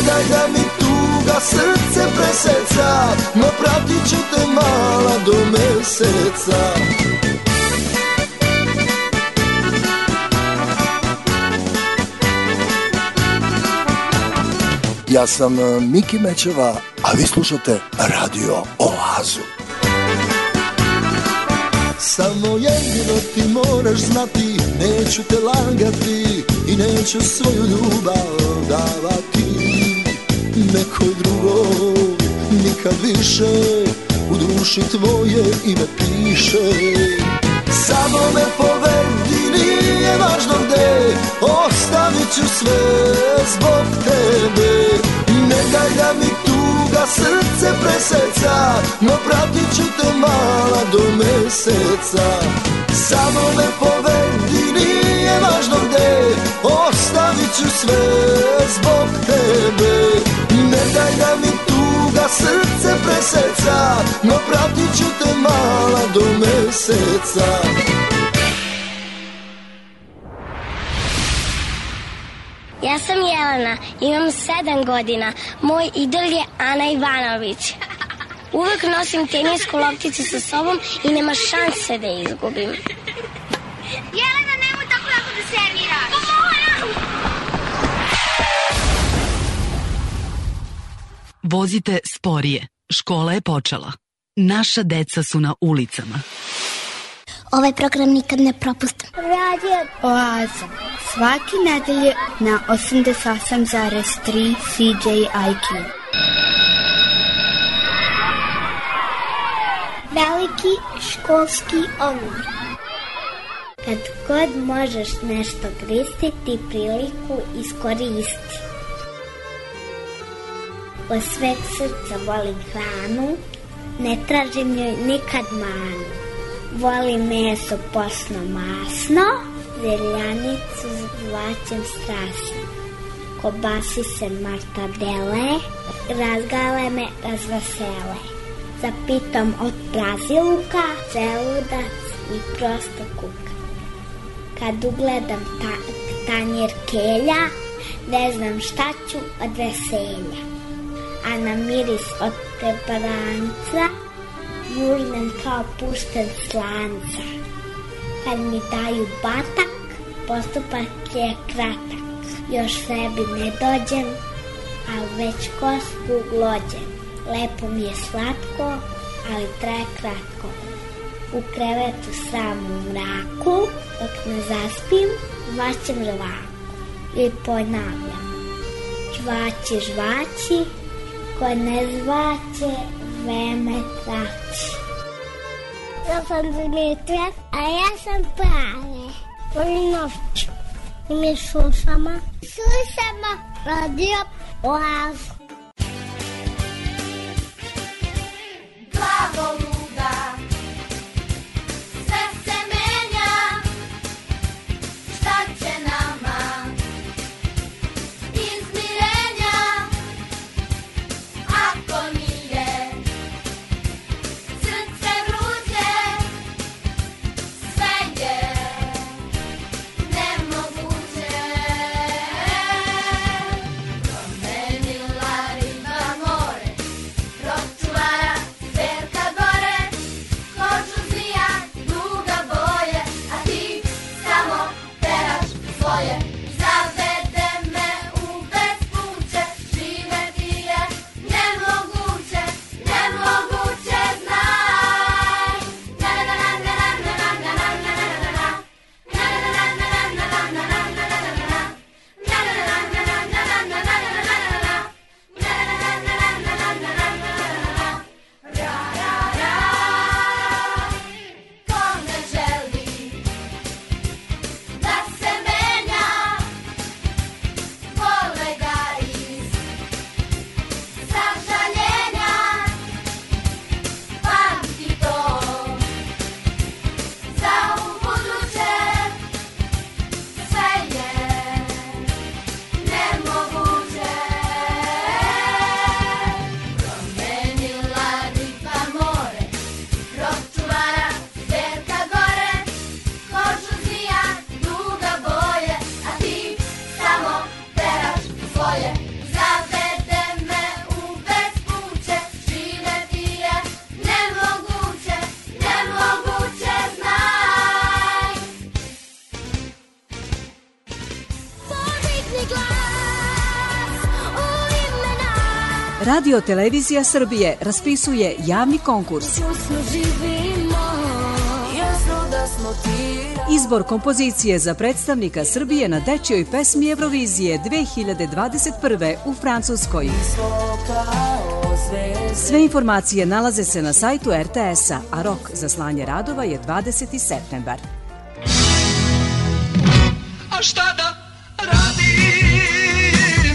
daj da mi tuga srce preseca No pratit ću te mala do meseca Ja sam e, Miki Mečeva, a vi slušate Radio Oazu. Samo jedino ti moraš znati, neću te lagati i neću svoju ljubav davati nekoj drugoj Nikad više u duši tvoje ime piše Samo me povedi, nije važno gde Ostavit ću sve zbog tebe Ne daj da mi tuga srce preseca No pratit ću te mala do meseca Samo me povedi, nije važno gde Ostavit ću sve zbog tebe daj da mi tuga srce preseca No pratit ću te mala do meseca Ja sam Jelena, imam sedam godina. Moj idol je Ana Ivanović. Uvek nosim tenisku lopticu sa sobom i nema šanse da izgubim. Jelena, nemoj tako lako da serviraš. Vozite sporije. Škola je počela. Naša deca su na ulicama. Ovaj program nikad ne propustam. Radio Oaza. Svaki nedelje na 88,3 CJIQ. Veliki školski omor. Kad god možeš nešto gristiti, priliku iskoristi. Od sveg srca volim hranu, ne tražim joj nikad manu. Volim meso posno masno, zeljanicu s zlaćem strašno. Kobasi se martadele, razgale me razvesele. Zapitam od praziluka, celudac i prosto kuka. Kad ugledam ta, tanjer kelja, ne znam šta ću od veselja a na miris od te tebranca jurnem kao pušten slanca. Kad mi daju batak, postupak je kratak. Još sebi ne dođem, a već kostu glođem. Lepo mi je slatko, ali traje kratko. U krevetu sam u mraku, dok ne zaspim, vaćem rvaku. I ponavljam, žvaći, žvaći, ne zvaće, vreme trači. Ja sam Dimitra, a ja sam Prave. Volim noć. I mi slušamo. Slušamo radio Oaz. Bravo! Radio Televizija Srbije raspisuje javni konkurs. Izbor kompozicije za predstavnika Srbije na dečjoj pesmi Eurovizije 2021. u Francuskoj. Sve informacije nalaze se na sajtu RTS-a, a rok za slanje radova je 20. septembar. A šta da radi?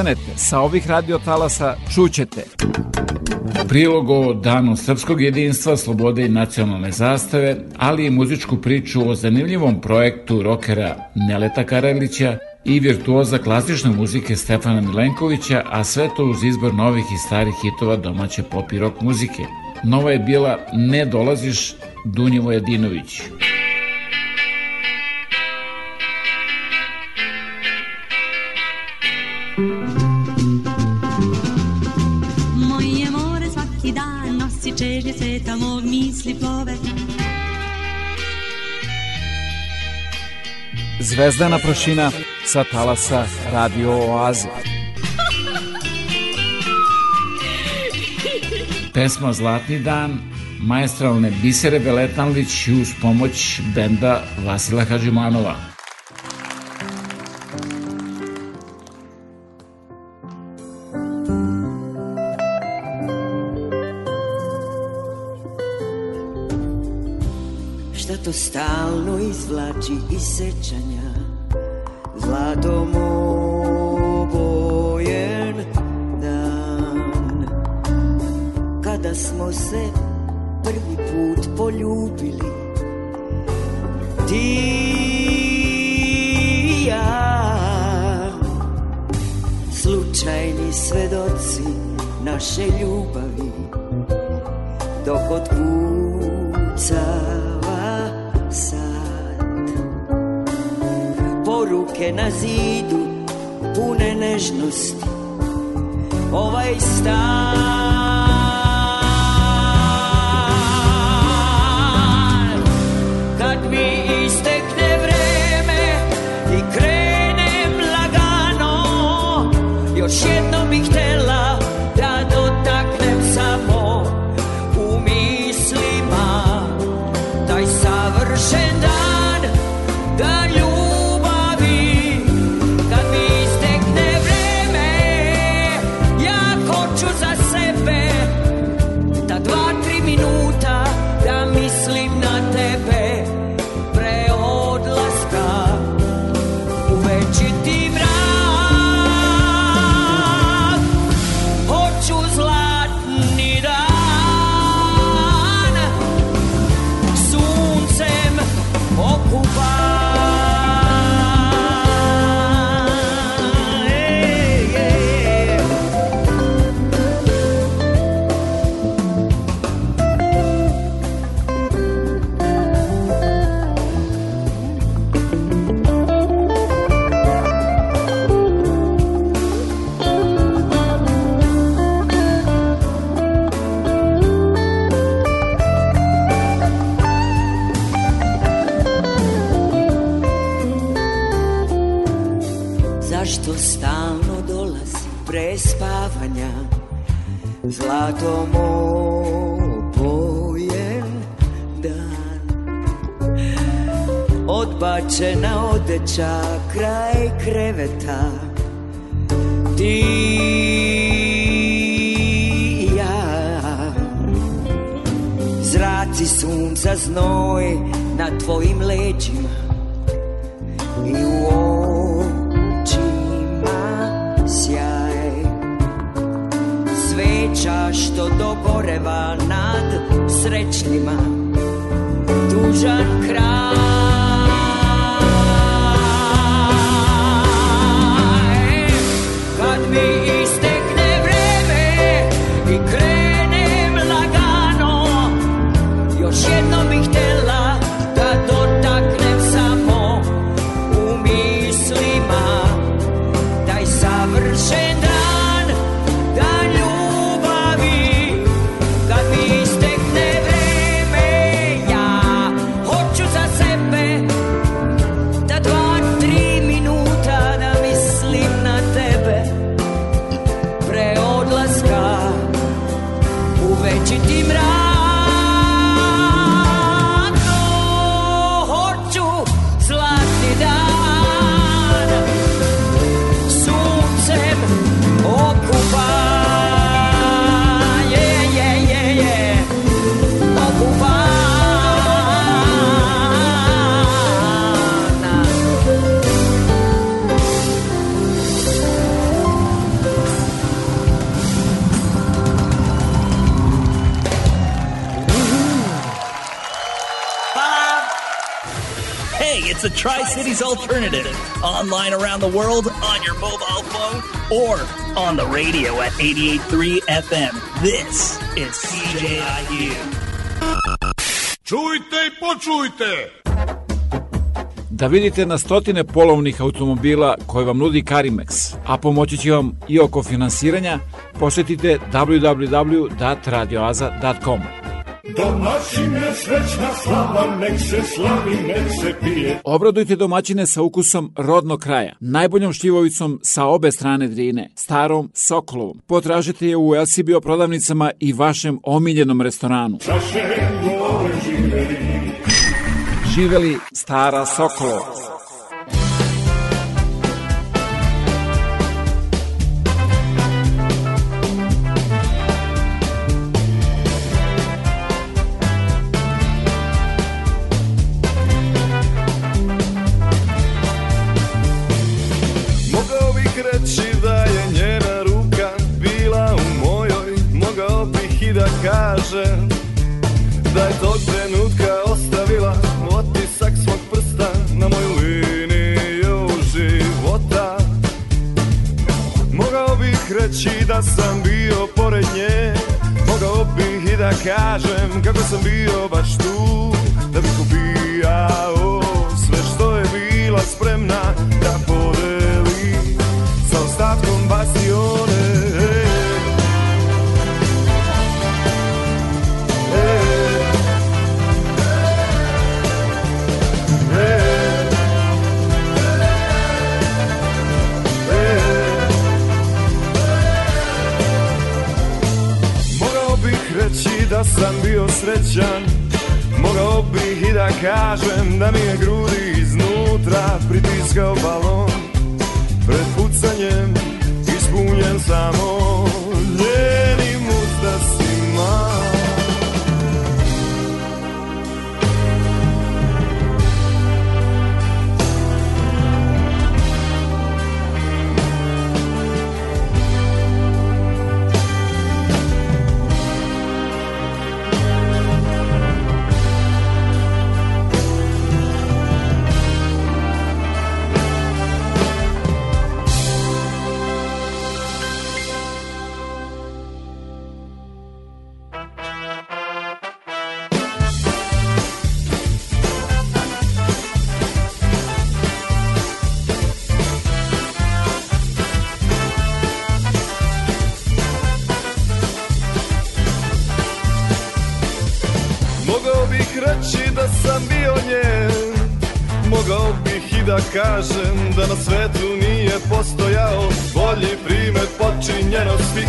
ostanete, sa ovih talasa čućete. Prilog o Danu srpskog jedinstva, slobode i nacionalne zastave, ali i muzičku priču o zanimljivom projektu rokera Neleta Karelića i virtuoza klasične muzike Stefana Milenkovića, a sve to uz izbor novih i starih hitova domaće pop i rock muzike. Nova je bila Ne dolaziš Dunjevo Jedinović. Muzika Zvezdana Prošina sa talasa Radio Oaze. Pesma Zlatni dan maestralne Bisere Beletanlić uz pomoć benda Vasila Hadžimanova. što stalno izvlači iz sećanja Zlatom obojen dan Kada smo se prvi put poljubili Ti i ja Slučajni svedoci naše ljubavi Dok od kuca poruke na zidu pune nežnosti Ovaj stan kuća kraj kreveta Ti i ja Zraci sunca znoj na tvojim leđima I u očima sjaj Sveća što dogoreva nad srećnima Tužan kraj 60 alternative. Online around the world, on your mobile phone, or on the radio at 88.3 FM. This is CJIU. Čujte i počujte! Da vidite na stotine polovnih automobila koje vam nudi Karimex, a pomoći će vam i oko finansiranja, posetite www.radioaza.com. Domaćine srećna slava, nek se slavi, nek se pije. Obradujte domaćine sa ukusom rodnog kraja, najboljom šljivovicom sa obe strane Drine, starom Sokolovom. Potražite je u LCBO prodavnicama i vašem omiljenom restoranu. živeli. Živeli stara Sokolova. kažem Da je tog trenutka ostavila Otisak svog prsta na moju liniju života Mogao bih reći da sam bio pored nje Mogao bih i da kažem kako sam bio baš tu Da bih ubijao sve što je bila spremna da podam Da sam bio srećan Mogao bih i da kažem da mi je grudi iznutra pritiskao balon Pred pucanjem ispunjen samo kažem da na svetu nije postojao Bolji primet počinjenost svih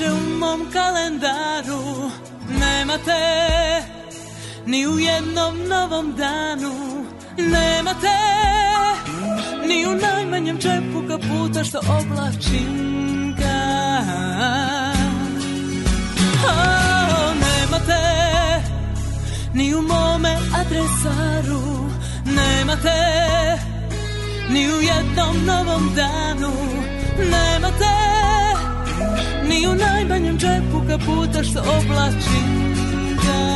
Više u mom kalendaru nema te Ni u jednom novom danu nema te Ni u najmanjem džepu kaputa što oblačim ga oh, Nema te Ni u mome adresaru nema te Ni u jednom novom danu nema te Ni u najmanjem džepu puta što oblači ga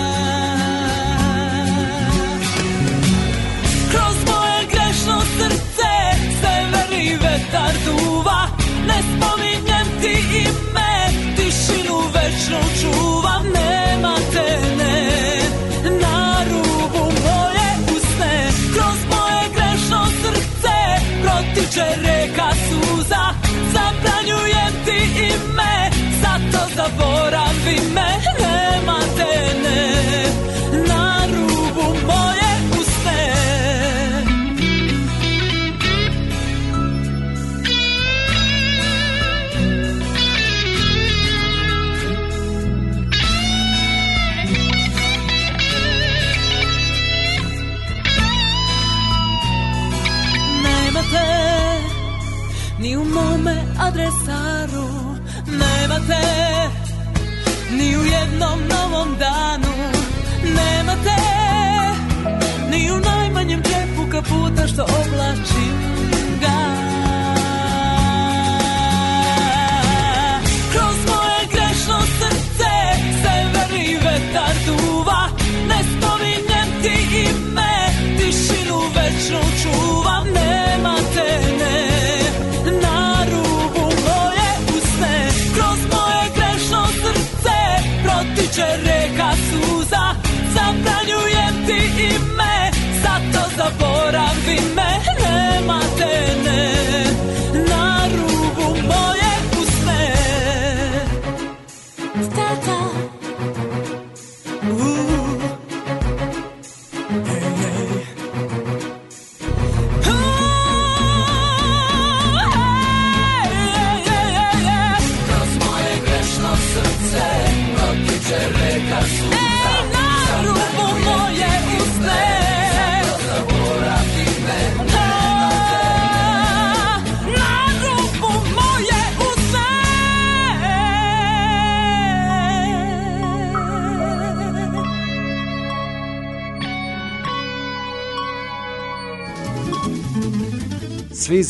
Kroz moje grešno srce Severi vetar duva Ne spominjem ti ime Tišinu večno čuvam Nema te ne Na rubu moje usne Kroz moje grešno srce Protiče reka θα βοράνδι με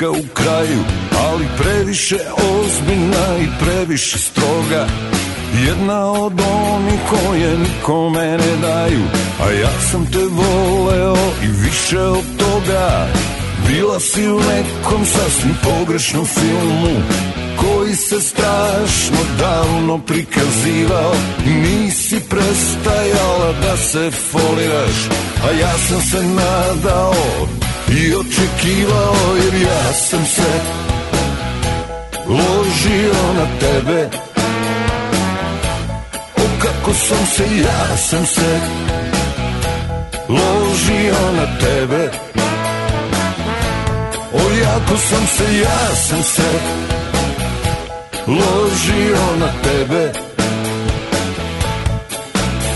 trenutka u kraju Ali previše ozbiljna i previše stroga Jedna od onih koje nikome ne daju A ja sam te voleo i više od toga Bila si u nekom sasvim pogrešnom filmu koji se strašno davno prikazivao Nisi prestajala da se foliraš A ja sam se nadao i od očekivao jer ja sam se ložio na tebe O kako sam se, ja sam se ložio na tebe O jako sam se, ja sam se ložio na tebe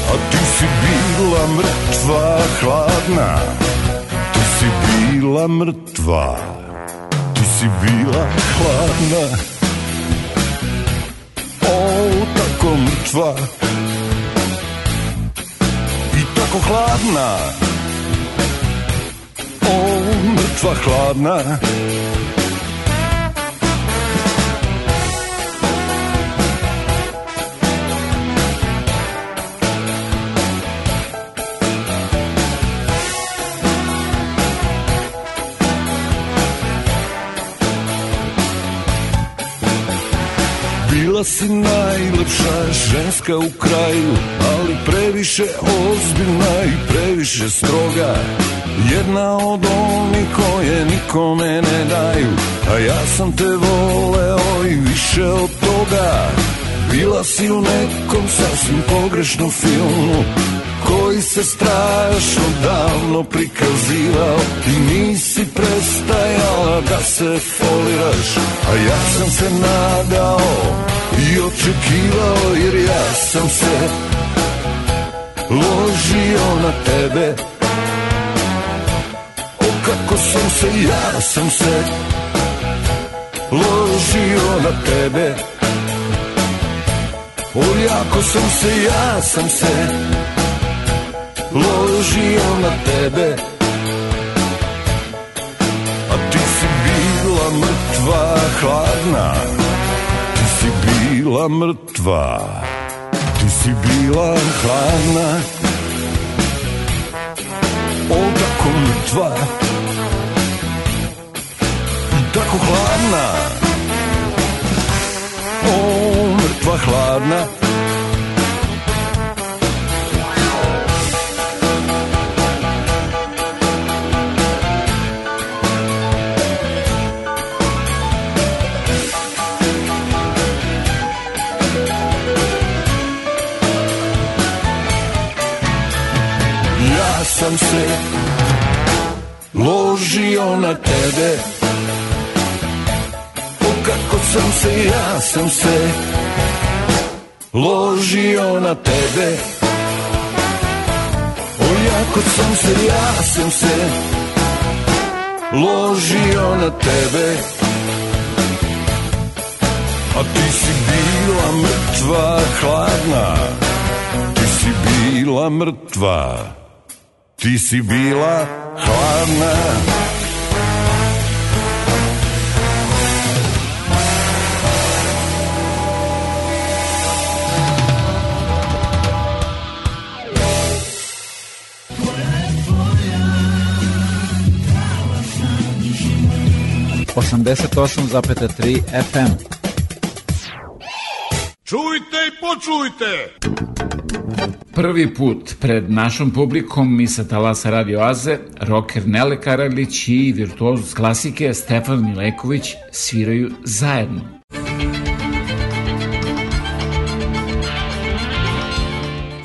A ti si bila mrtva, hladna si bila mrtva Ti si bila hladna O, tako mrtva I tako hladna O, mrtva hladna Bila si najlepša ženska u kraju Ali previše ozbiljna i previše stroga Jedna od onih koje nikome ne daju A ja sam te voleo i više od toga Bila si u nekom sasvim pogrešnom filmu koji se strašno davno prikazivao Ti nisi prestajala da se foliraš A ja sam se nadao i očekivao Jer ja sam se ložio na tebe O kako sam se, ja sam se ložio na tebe O jako sam se, ja sam se ložio na tebe A ti si bila mrtva hladna Ti si bila mrtva Ti si bila hladna O tako mrtva Tako hladna O mrtva hladna sam se ložio na tebe O kako sam se, ja sam se ložio na tebe O jako sam se, ja sam se ložio na tebe A ti si bila mrtva, hladna Ti si bila mrtva ti si bila hladna Osamdeset FM Čujte i počujte! Prvi put pred našom publikom mi sa Talasa Radio Aze, roker Nele Karalić i virtuozus klasike Stefan Mileković sviraju zajedno.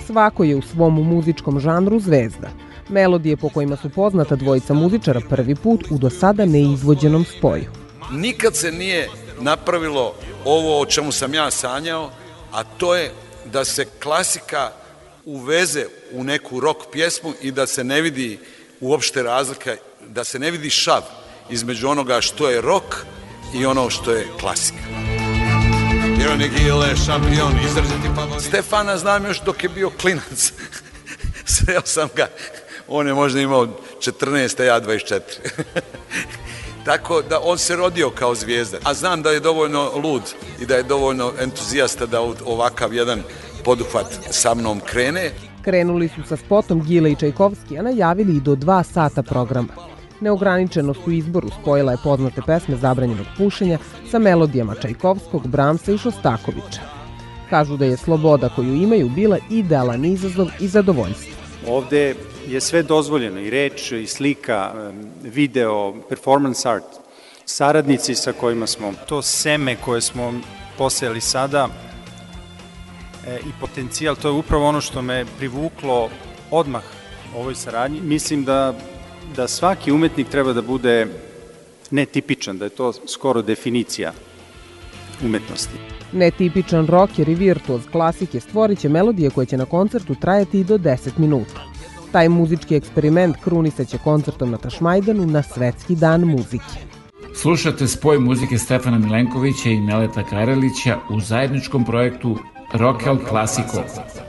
Svako je u svom muzičkom žanru zvezda. Melodije po kojima su poznata dvojica muzičara prvi put u do sada neizvođenom spoju. Nikad se nije napravilo ovo o čemu sam ja sanjao, a to je da se klasika uveze u neku rock pjesmu i da se ne vidi uopšte razlika, da se ne vidi šav između onoga što je rock i ono što je klasika. Ironi Gile, šampion, izraziti favorit. Stefana znam još dok je bio klinac. Sreo sam ga. On je možda imao 14, a ja 24. Tako da on se rodio kao zvijezda. A znam da je dovoljno lud i da je dovoljno entuzijasta da ovakav jedan poduhvat sa mnom krene. Krenuli su sa spotom Gile i Čajkovski, a najavili i do dva sata programa. Neograničenost u izboru spojila je poznate pesme zabranjenog pušenja sa melodijama Čajkovskog, Bramsa i Šostakovića. Kažu da je sloboda koju imaju bila idealan izazov i zadovoljstvo. Ovde je sve dozvoljeno, i reč, i slika, video, performance art. Saradnici sa kojima smo... To seme koje smo posejali sada e, i potencijal, to je upravo ono što me privuklo odmah ovoj saradnji. Mislim da, da svaki umetnik treba da bude netipičan, da je to skoro definicija umetnosti. Netipičan rocker i virtuoz klasike stvorit će melodije koje će na koncertu trajati i do 10 minuta. Taj muzički eksperiment krunisaće koncertom na Tašmajdanu na Svetski dan muzike. Slušate spoj muzike Stefana Milenkovića i Meleta Karelića u zajedničkom projektu Rockel Classico. Classico.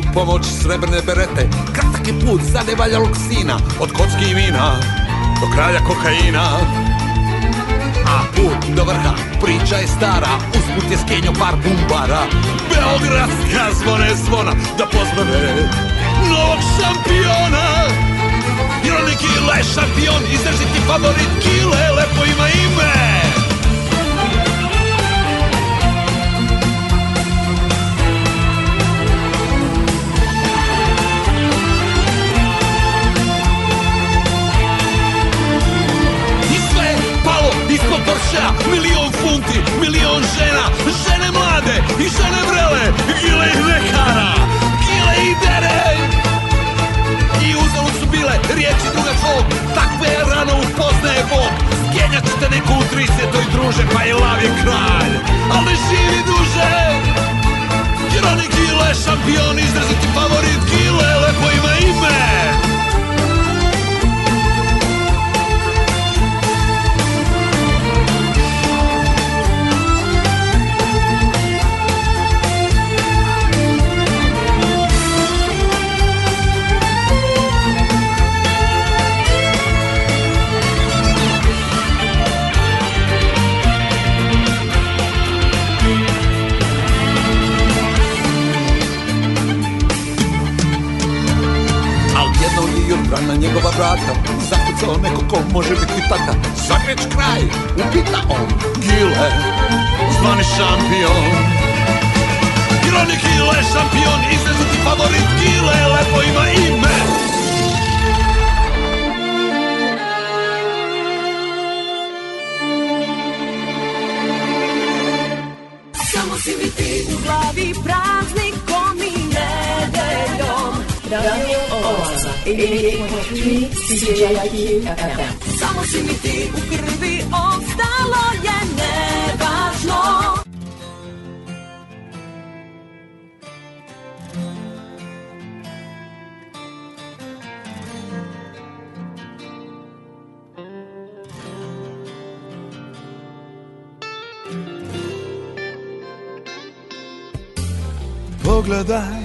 malu pomoć srebrne berete Kratak je put za nevaljalog sina Od kocki i vina do kralja kokaina A put do vrha priča je stara Usput je skenio par bumbara Beogradska zvone zvona Da pozdrave novog šampiona Jer on je Kile šampion Izraziti favorit Kile lepo ima ime djeca, milion funti, milion žena, žene mlade i žene vrele, gile i lekara, gile i dere. I uzalo su bile riječi druga tvog, takve je rano upoznaje Bog. Skenjat ćete neko u 30. druže, pa je lav je kralj, ali ne živi duže. Jer oni gile šampion, izraziti favorit gile, lepo ima ime. na njegova vrata Zakucao neko ko može biti tata Zagreć kraj, upita on Gile, zvani šampion Ironi Gile, šampion, izrezuti favorit Gile, lepo ima ime 88.3 CJIQ FM. Samo si mi ti u krvi ostalo je nevažno. Pogledaj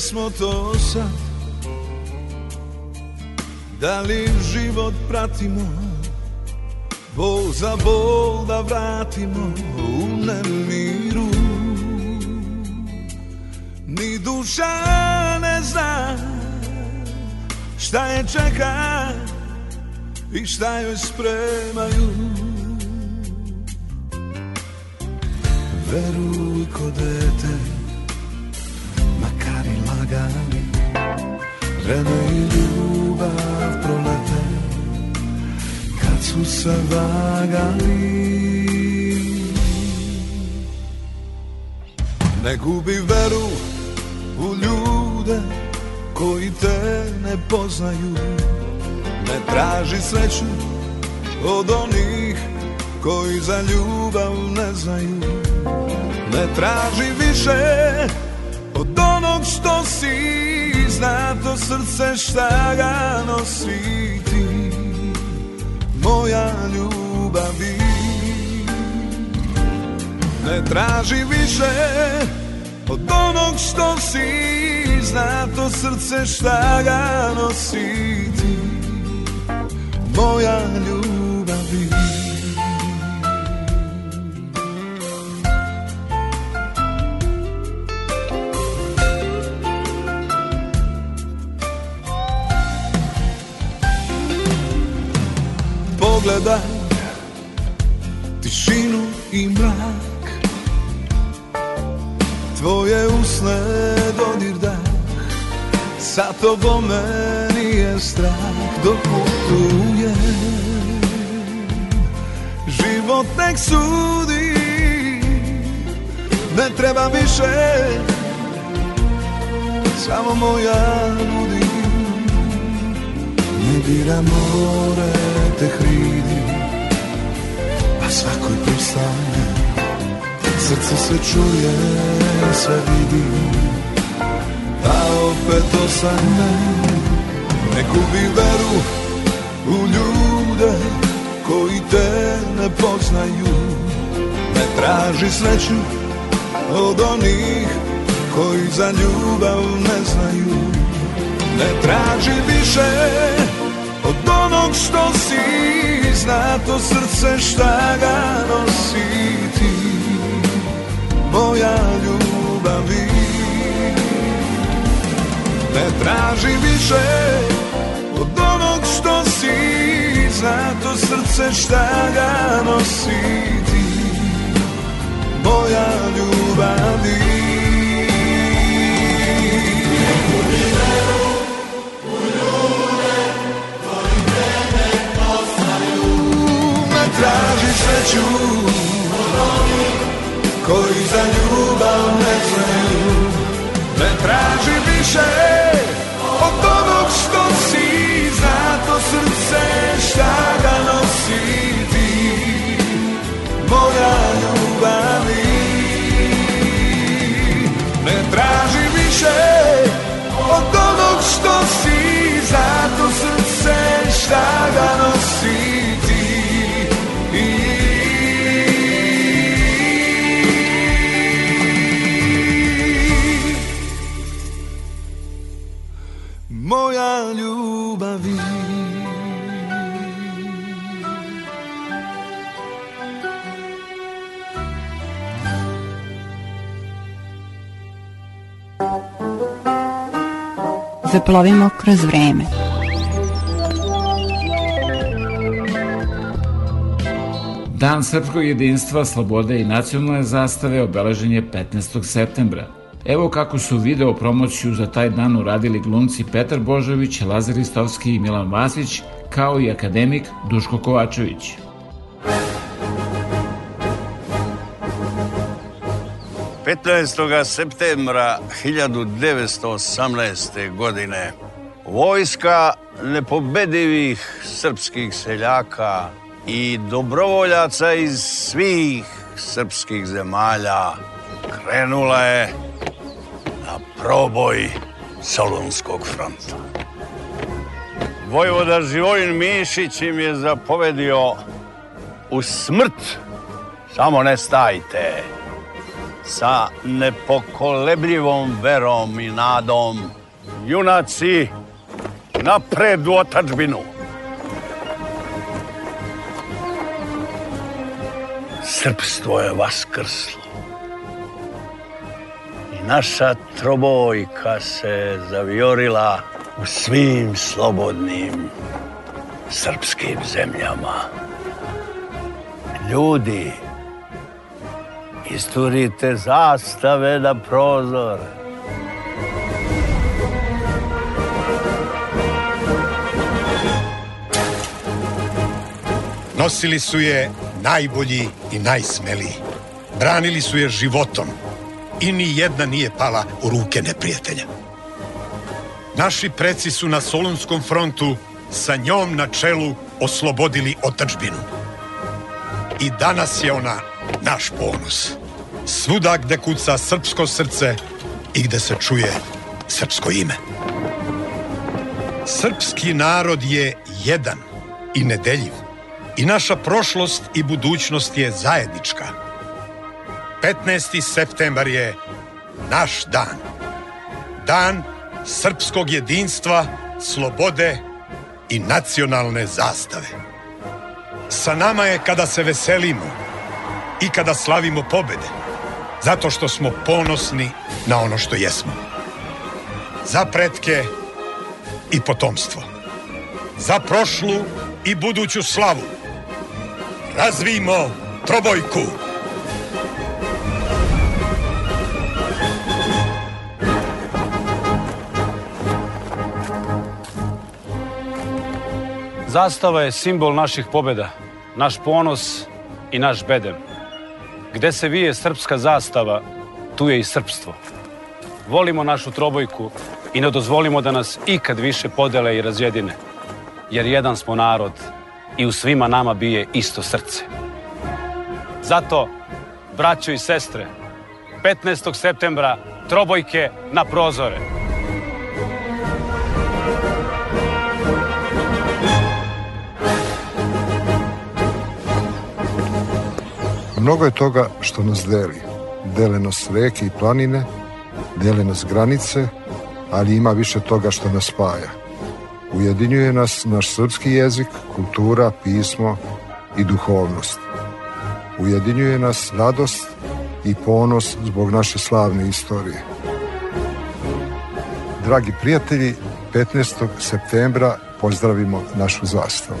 smo to sad Da li život pratimo Bol za bol da vratimo u nemiru Ni duša ne zna Šta je čeka i šta joj spremaju Veruj ko dete Vreme i ljubav prolete Kad su se vagali Ne gubi veru u ljude Koji te ne poznaju Ne traži sreću od onih Koji za ljubav ne znaju Ne traži više od onih Bog što si Zna to srce šta ga nosi ti Moja ljubavi Ne traži više Od onog što si Zna to srce šta ga nosi ti Moja ljubavi gledam tišinu i mrak Tvoje usne dodir dah Sa tobom meni je strah dok putujem Život nek sudi Ne treba više Samo moja budi Ne dira more te hri svakoj pulsani Srce se čuje, sve vidi Pa opet osane Ne gubi veru u ljude Koji te ne poznaju Ne traži sreću od onih Koji za ljubav ne znaju Ne traži više od onih onog što si Zna to srce šta ga nosi ti Moja ljubavi Ne traži više Od onog što si Zna to srce šta ga nosi ti Moja ljubavi traži sreću Od onih koji za ljubav ne znaju Ne traži više od onog što si Zato srce šta ga nosi ti Moja ljubavi Ne traži više od onog što si Zato srce šta ga nosi zaplovimo kroz vreme. Dan srpskog jedinstva, slobode i nacionalne zastave obeležen je 15. septembra. Evo kako su video promociju za taj dan uradili glumci Petar Božović, Lazar Istovski i Milan Vasić, kao i akademik Duško Kovačević. 15. septembra 1918. godine vojska nepobedivih srpskih seljaka i dobrovoljaca iz svih srpskih zemalja krenula je na proboj Solunskog fronta. Vojvoda Živojin Mišić im je zapovedio u smrt samo ne stajte sa nepokolebljivom verom i nadom. Junaci, napred u otačbinu! Srpstvo je vaskrslo. I naša trobojka se zaviorila u svim slobodnim srpskim zemljama. Ljudi, isturite zastave na prozor. Nosili su je najbolji i najsmeliji. Branili su je životom i ni jedna nije pala u ruke neprijatelja. Naši preci su na Solunskom frontu sa njom na čelu oslobodili otačbinu. I danas je ona naš ponos. Svuda gde kuca srpsko srce i gde se čuje srpsko ime. Srpski narod je jedan i nedeljiv. I naša prošlost i budućnost je zajednička. 15. septembar je naš dan. Dan srpskog jedinstva, slobode i nacionalne zastave. Sa nama je kada se veselimo, i kada slavimo pobede, zato što smo ponosni na ono što jesmo. Za pretke i potomstvo. Za prošlu i buduću slavu. Razvijmo trobojku! Zastava je simbol naših pobeda, naš ponos i naš bedem. Gde se vije srpska zastava, tu je i srpstvo. Volimo našu trobojku i ne dozvolimo da nas ikad više podele i razjedine. Jer jedan smo narod i u svima nama bije isto srce. Zato, braćo i sestre, 15. septembra trobojke na prozore. Mnogo je toga što nas deli. Dele nas reke i planine, dele nas granice, ali ima više toga što nas spaja. Ujedinjuje nas naš srpski jezik, kultura, pismo i duhovnost. Ujedinjuje nas radost i ponos zbog naše slavne istorije. Dragi prijatelji, 15. septembra pozdravimo našu zastavu.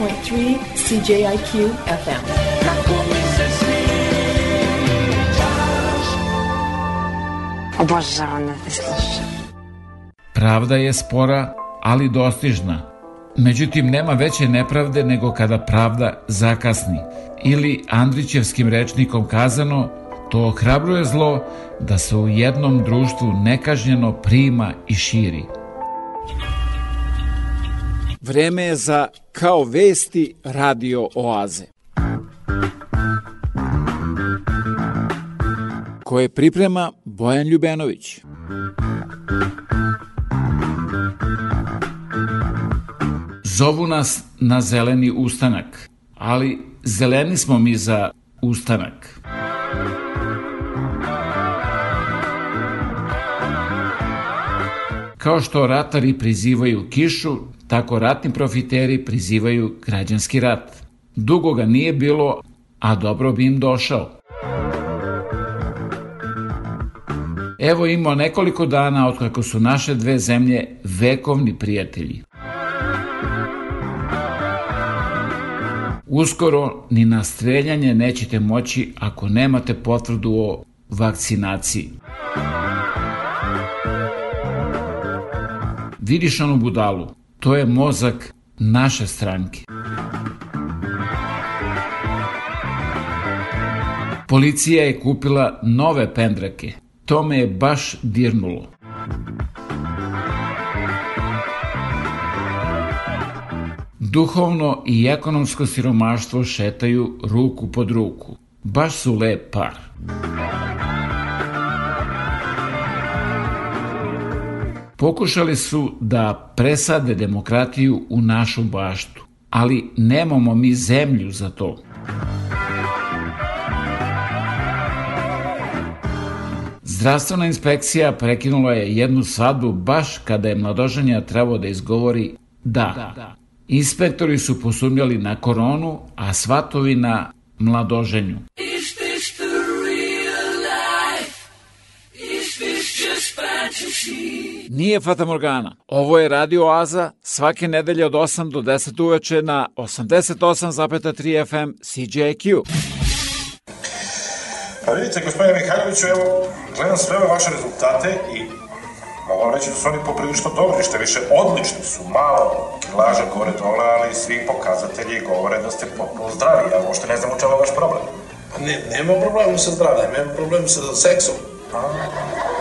101.3 CJIQ FM. Obožavam da te slušam. Pravda je spora, ali dostižna. Međutim, nema veće nepravde nego kada pravda zakasni. Ili Andrićevskim rečnikom kazano, to ohrabruje zlo da se u jednom društvu nekažnjeno prima i širi. Vreme je za kao vesti radio oaze. koje priprema Bojan Ljubenović. Zovu nas na zeleni ustanak, ali zeleni smo mi za ustanak. Kao što ratari prizivaju kišu, Tako ratni profiteri prizivaju građanski rat. Dugo ga nije bilo, a dobro bi im došao. Evo imao nekoliko dana otkako su naše dve zemlje vekovni prijatelji. Uskoro ni na streljanje nećete moći ako nemate potvrdu o vakcinaciji. Vidiš onu budalu, To je mozak naše stranke. Policija je kupila nove pendrake. To me je baš dirnulo. Duhovno i ekonomsko siromaštvo šetaju ruku pod ruku. Baš su lep par. Muzika Pokušali su da presade demokratiju u našu baštu, ali nemamo mi zemlju za to. Zdravstvena inspekcija prekinula je jednu svadbu baš kada je mladoženja trebao da izgovori da. da. Inspektori su posumnjali na koronu, a svatovi na mladoženju. I Nije Fata Morgana. Ovo je Radio Aza svake nedelje od 8 do 10 uveče na 88,3 FM CJQ. Pa vidite, gospodine Mihajloviću, evo, gledam sve ove vaše rezultate i mogu vam reći da su oni poprilično dobri, što više odlični su, malo laže gore dole, ali svi pokazatelji govore da ste potpuno zdravi, ja uopšte ne znam u čemu vaš problem. Pa ne, nema problemu sa zdravljem, nema problemu sa seksom. A,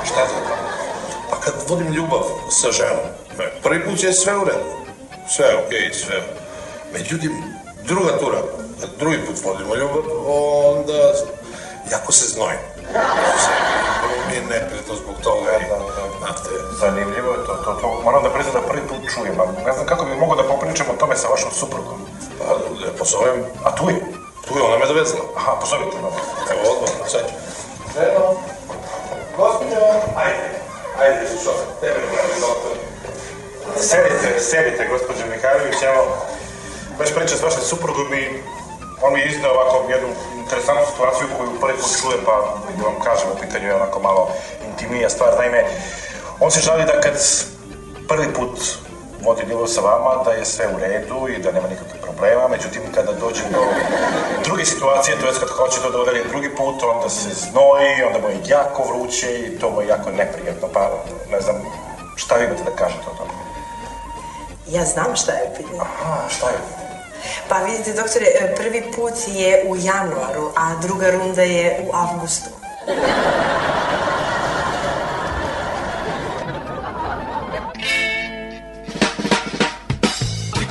šta je to? Pa kad vodim ljubav sa ženom, e, prvi put je sve u redu. Sve je okej, okay, sve. Međutim, druga tura, kad e, drugi put vodimo ljubav, onda jako se znojim. Mi je neprijatno zbog toga. Da, da, da. Znate. Zanimljivo je to, to, to. Moram da priznam da prvi put čujem, ali ne znam kako bi mogao da popričam o tome sa vašom suprugom. Pa, ja da pozovem. A tu je? Tu je, ona me dovezla. Aha, pozovite me. Evo, odmah, sad. Ženo, gospođo, ajde. Ajde, što? Tebe ne doktor. Sedite, sedite, gospođo Mihajlović, evo, baš priča s vašim suprugom i on mi je iznao ovako jednu interesantnu situaciju koju prvi put čuje, pa da vam kažem, u pitanju je onako malo intimija stvar. Naime, on se žali da kad prvi put motivirao sa vama da je sve u redu i da nema nikakvih problema, međutim kada dođe do druge situacije, to je kad hoće to da uradi drugi put, onda se znoji, onda mu je jako vruće i to mu je jako neprijatno, pa ne znam, šta vi imate da kažete o tome? Ja znam šta je pitanje. Aha, šta je Pa vidite, doktore, e, prvi put je u januaru, a druga runda je u avgustu.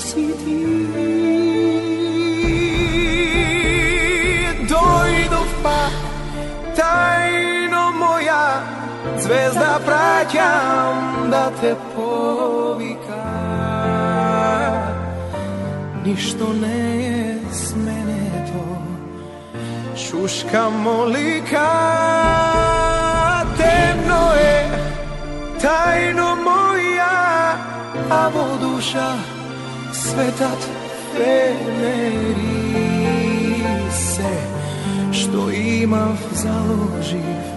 spasiti Dojdov pa tajno moja Zvezda praćam da te povika Ništo ne je s mene to Šuška molika Temno je tajno moja a vo duša светот премери се што имав заложив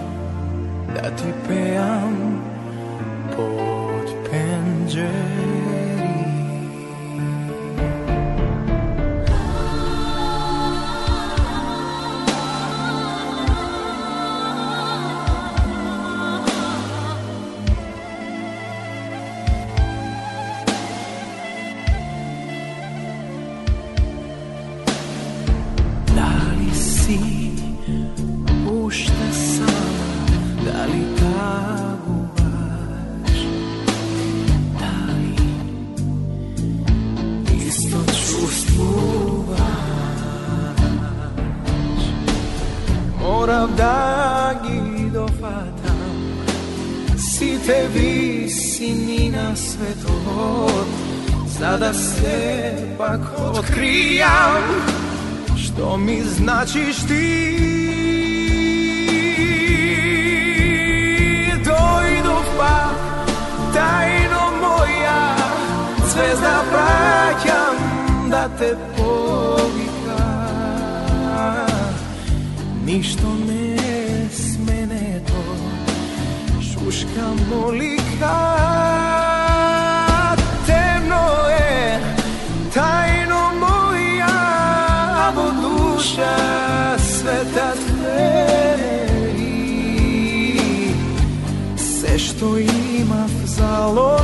да ти пеам под пенџер mi značiš ti Dojdu pa tajno moja Zvezda praćam da te povika Ništo Те, что имав залог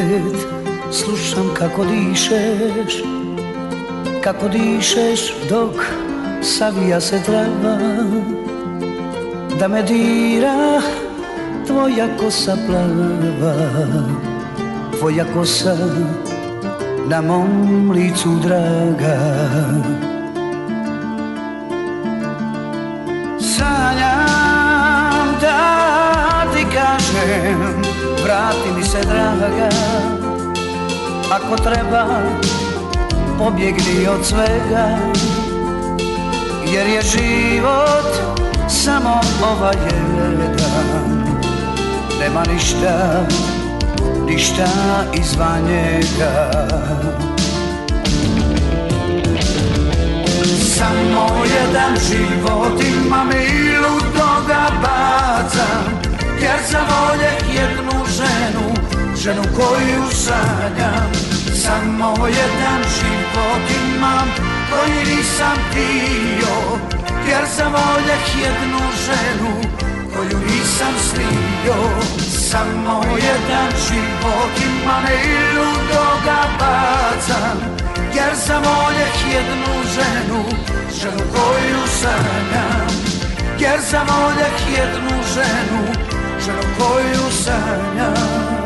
opet slušam kako dišeš Kako dišeš dok savija se trava Da me dira tvoja kosa plava Tvoja kosa na mom licu draga Sanjam da ti kažem Vrati mi se draga Ako treba Pobjegni od svega Jer je život Samo ovaj jedan Nema ništa Ništa izvan njega Samo jedan život imam i ludo ga bacam Jer za voljeh jednu ženu, ženu koju sanjam Samo jedan život imam koji nisam bio Jer sam voljeh jednu ženu koju nisam slio Samo jedan život imam i ludo ga bacam Jer sam voljeh jednu ženu, ženu koju sanjam Jer sam voljeh jednu ženu večer koju sanjam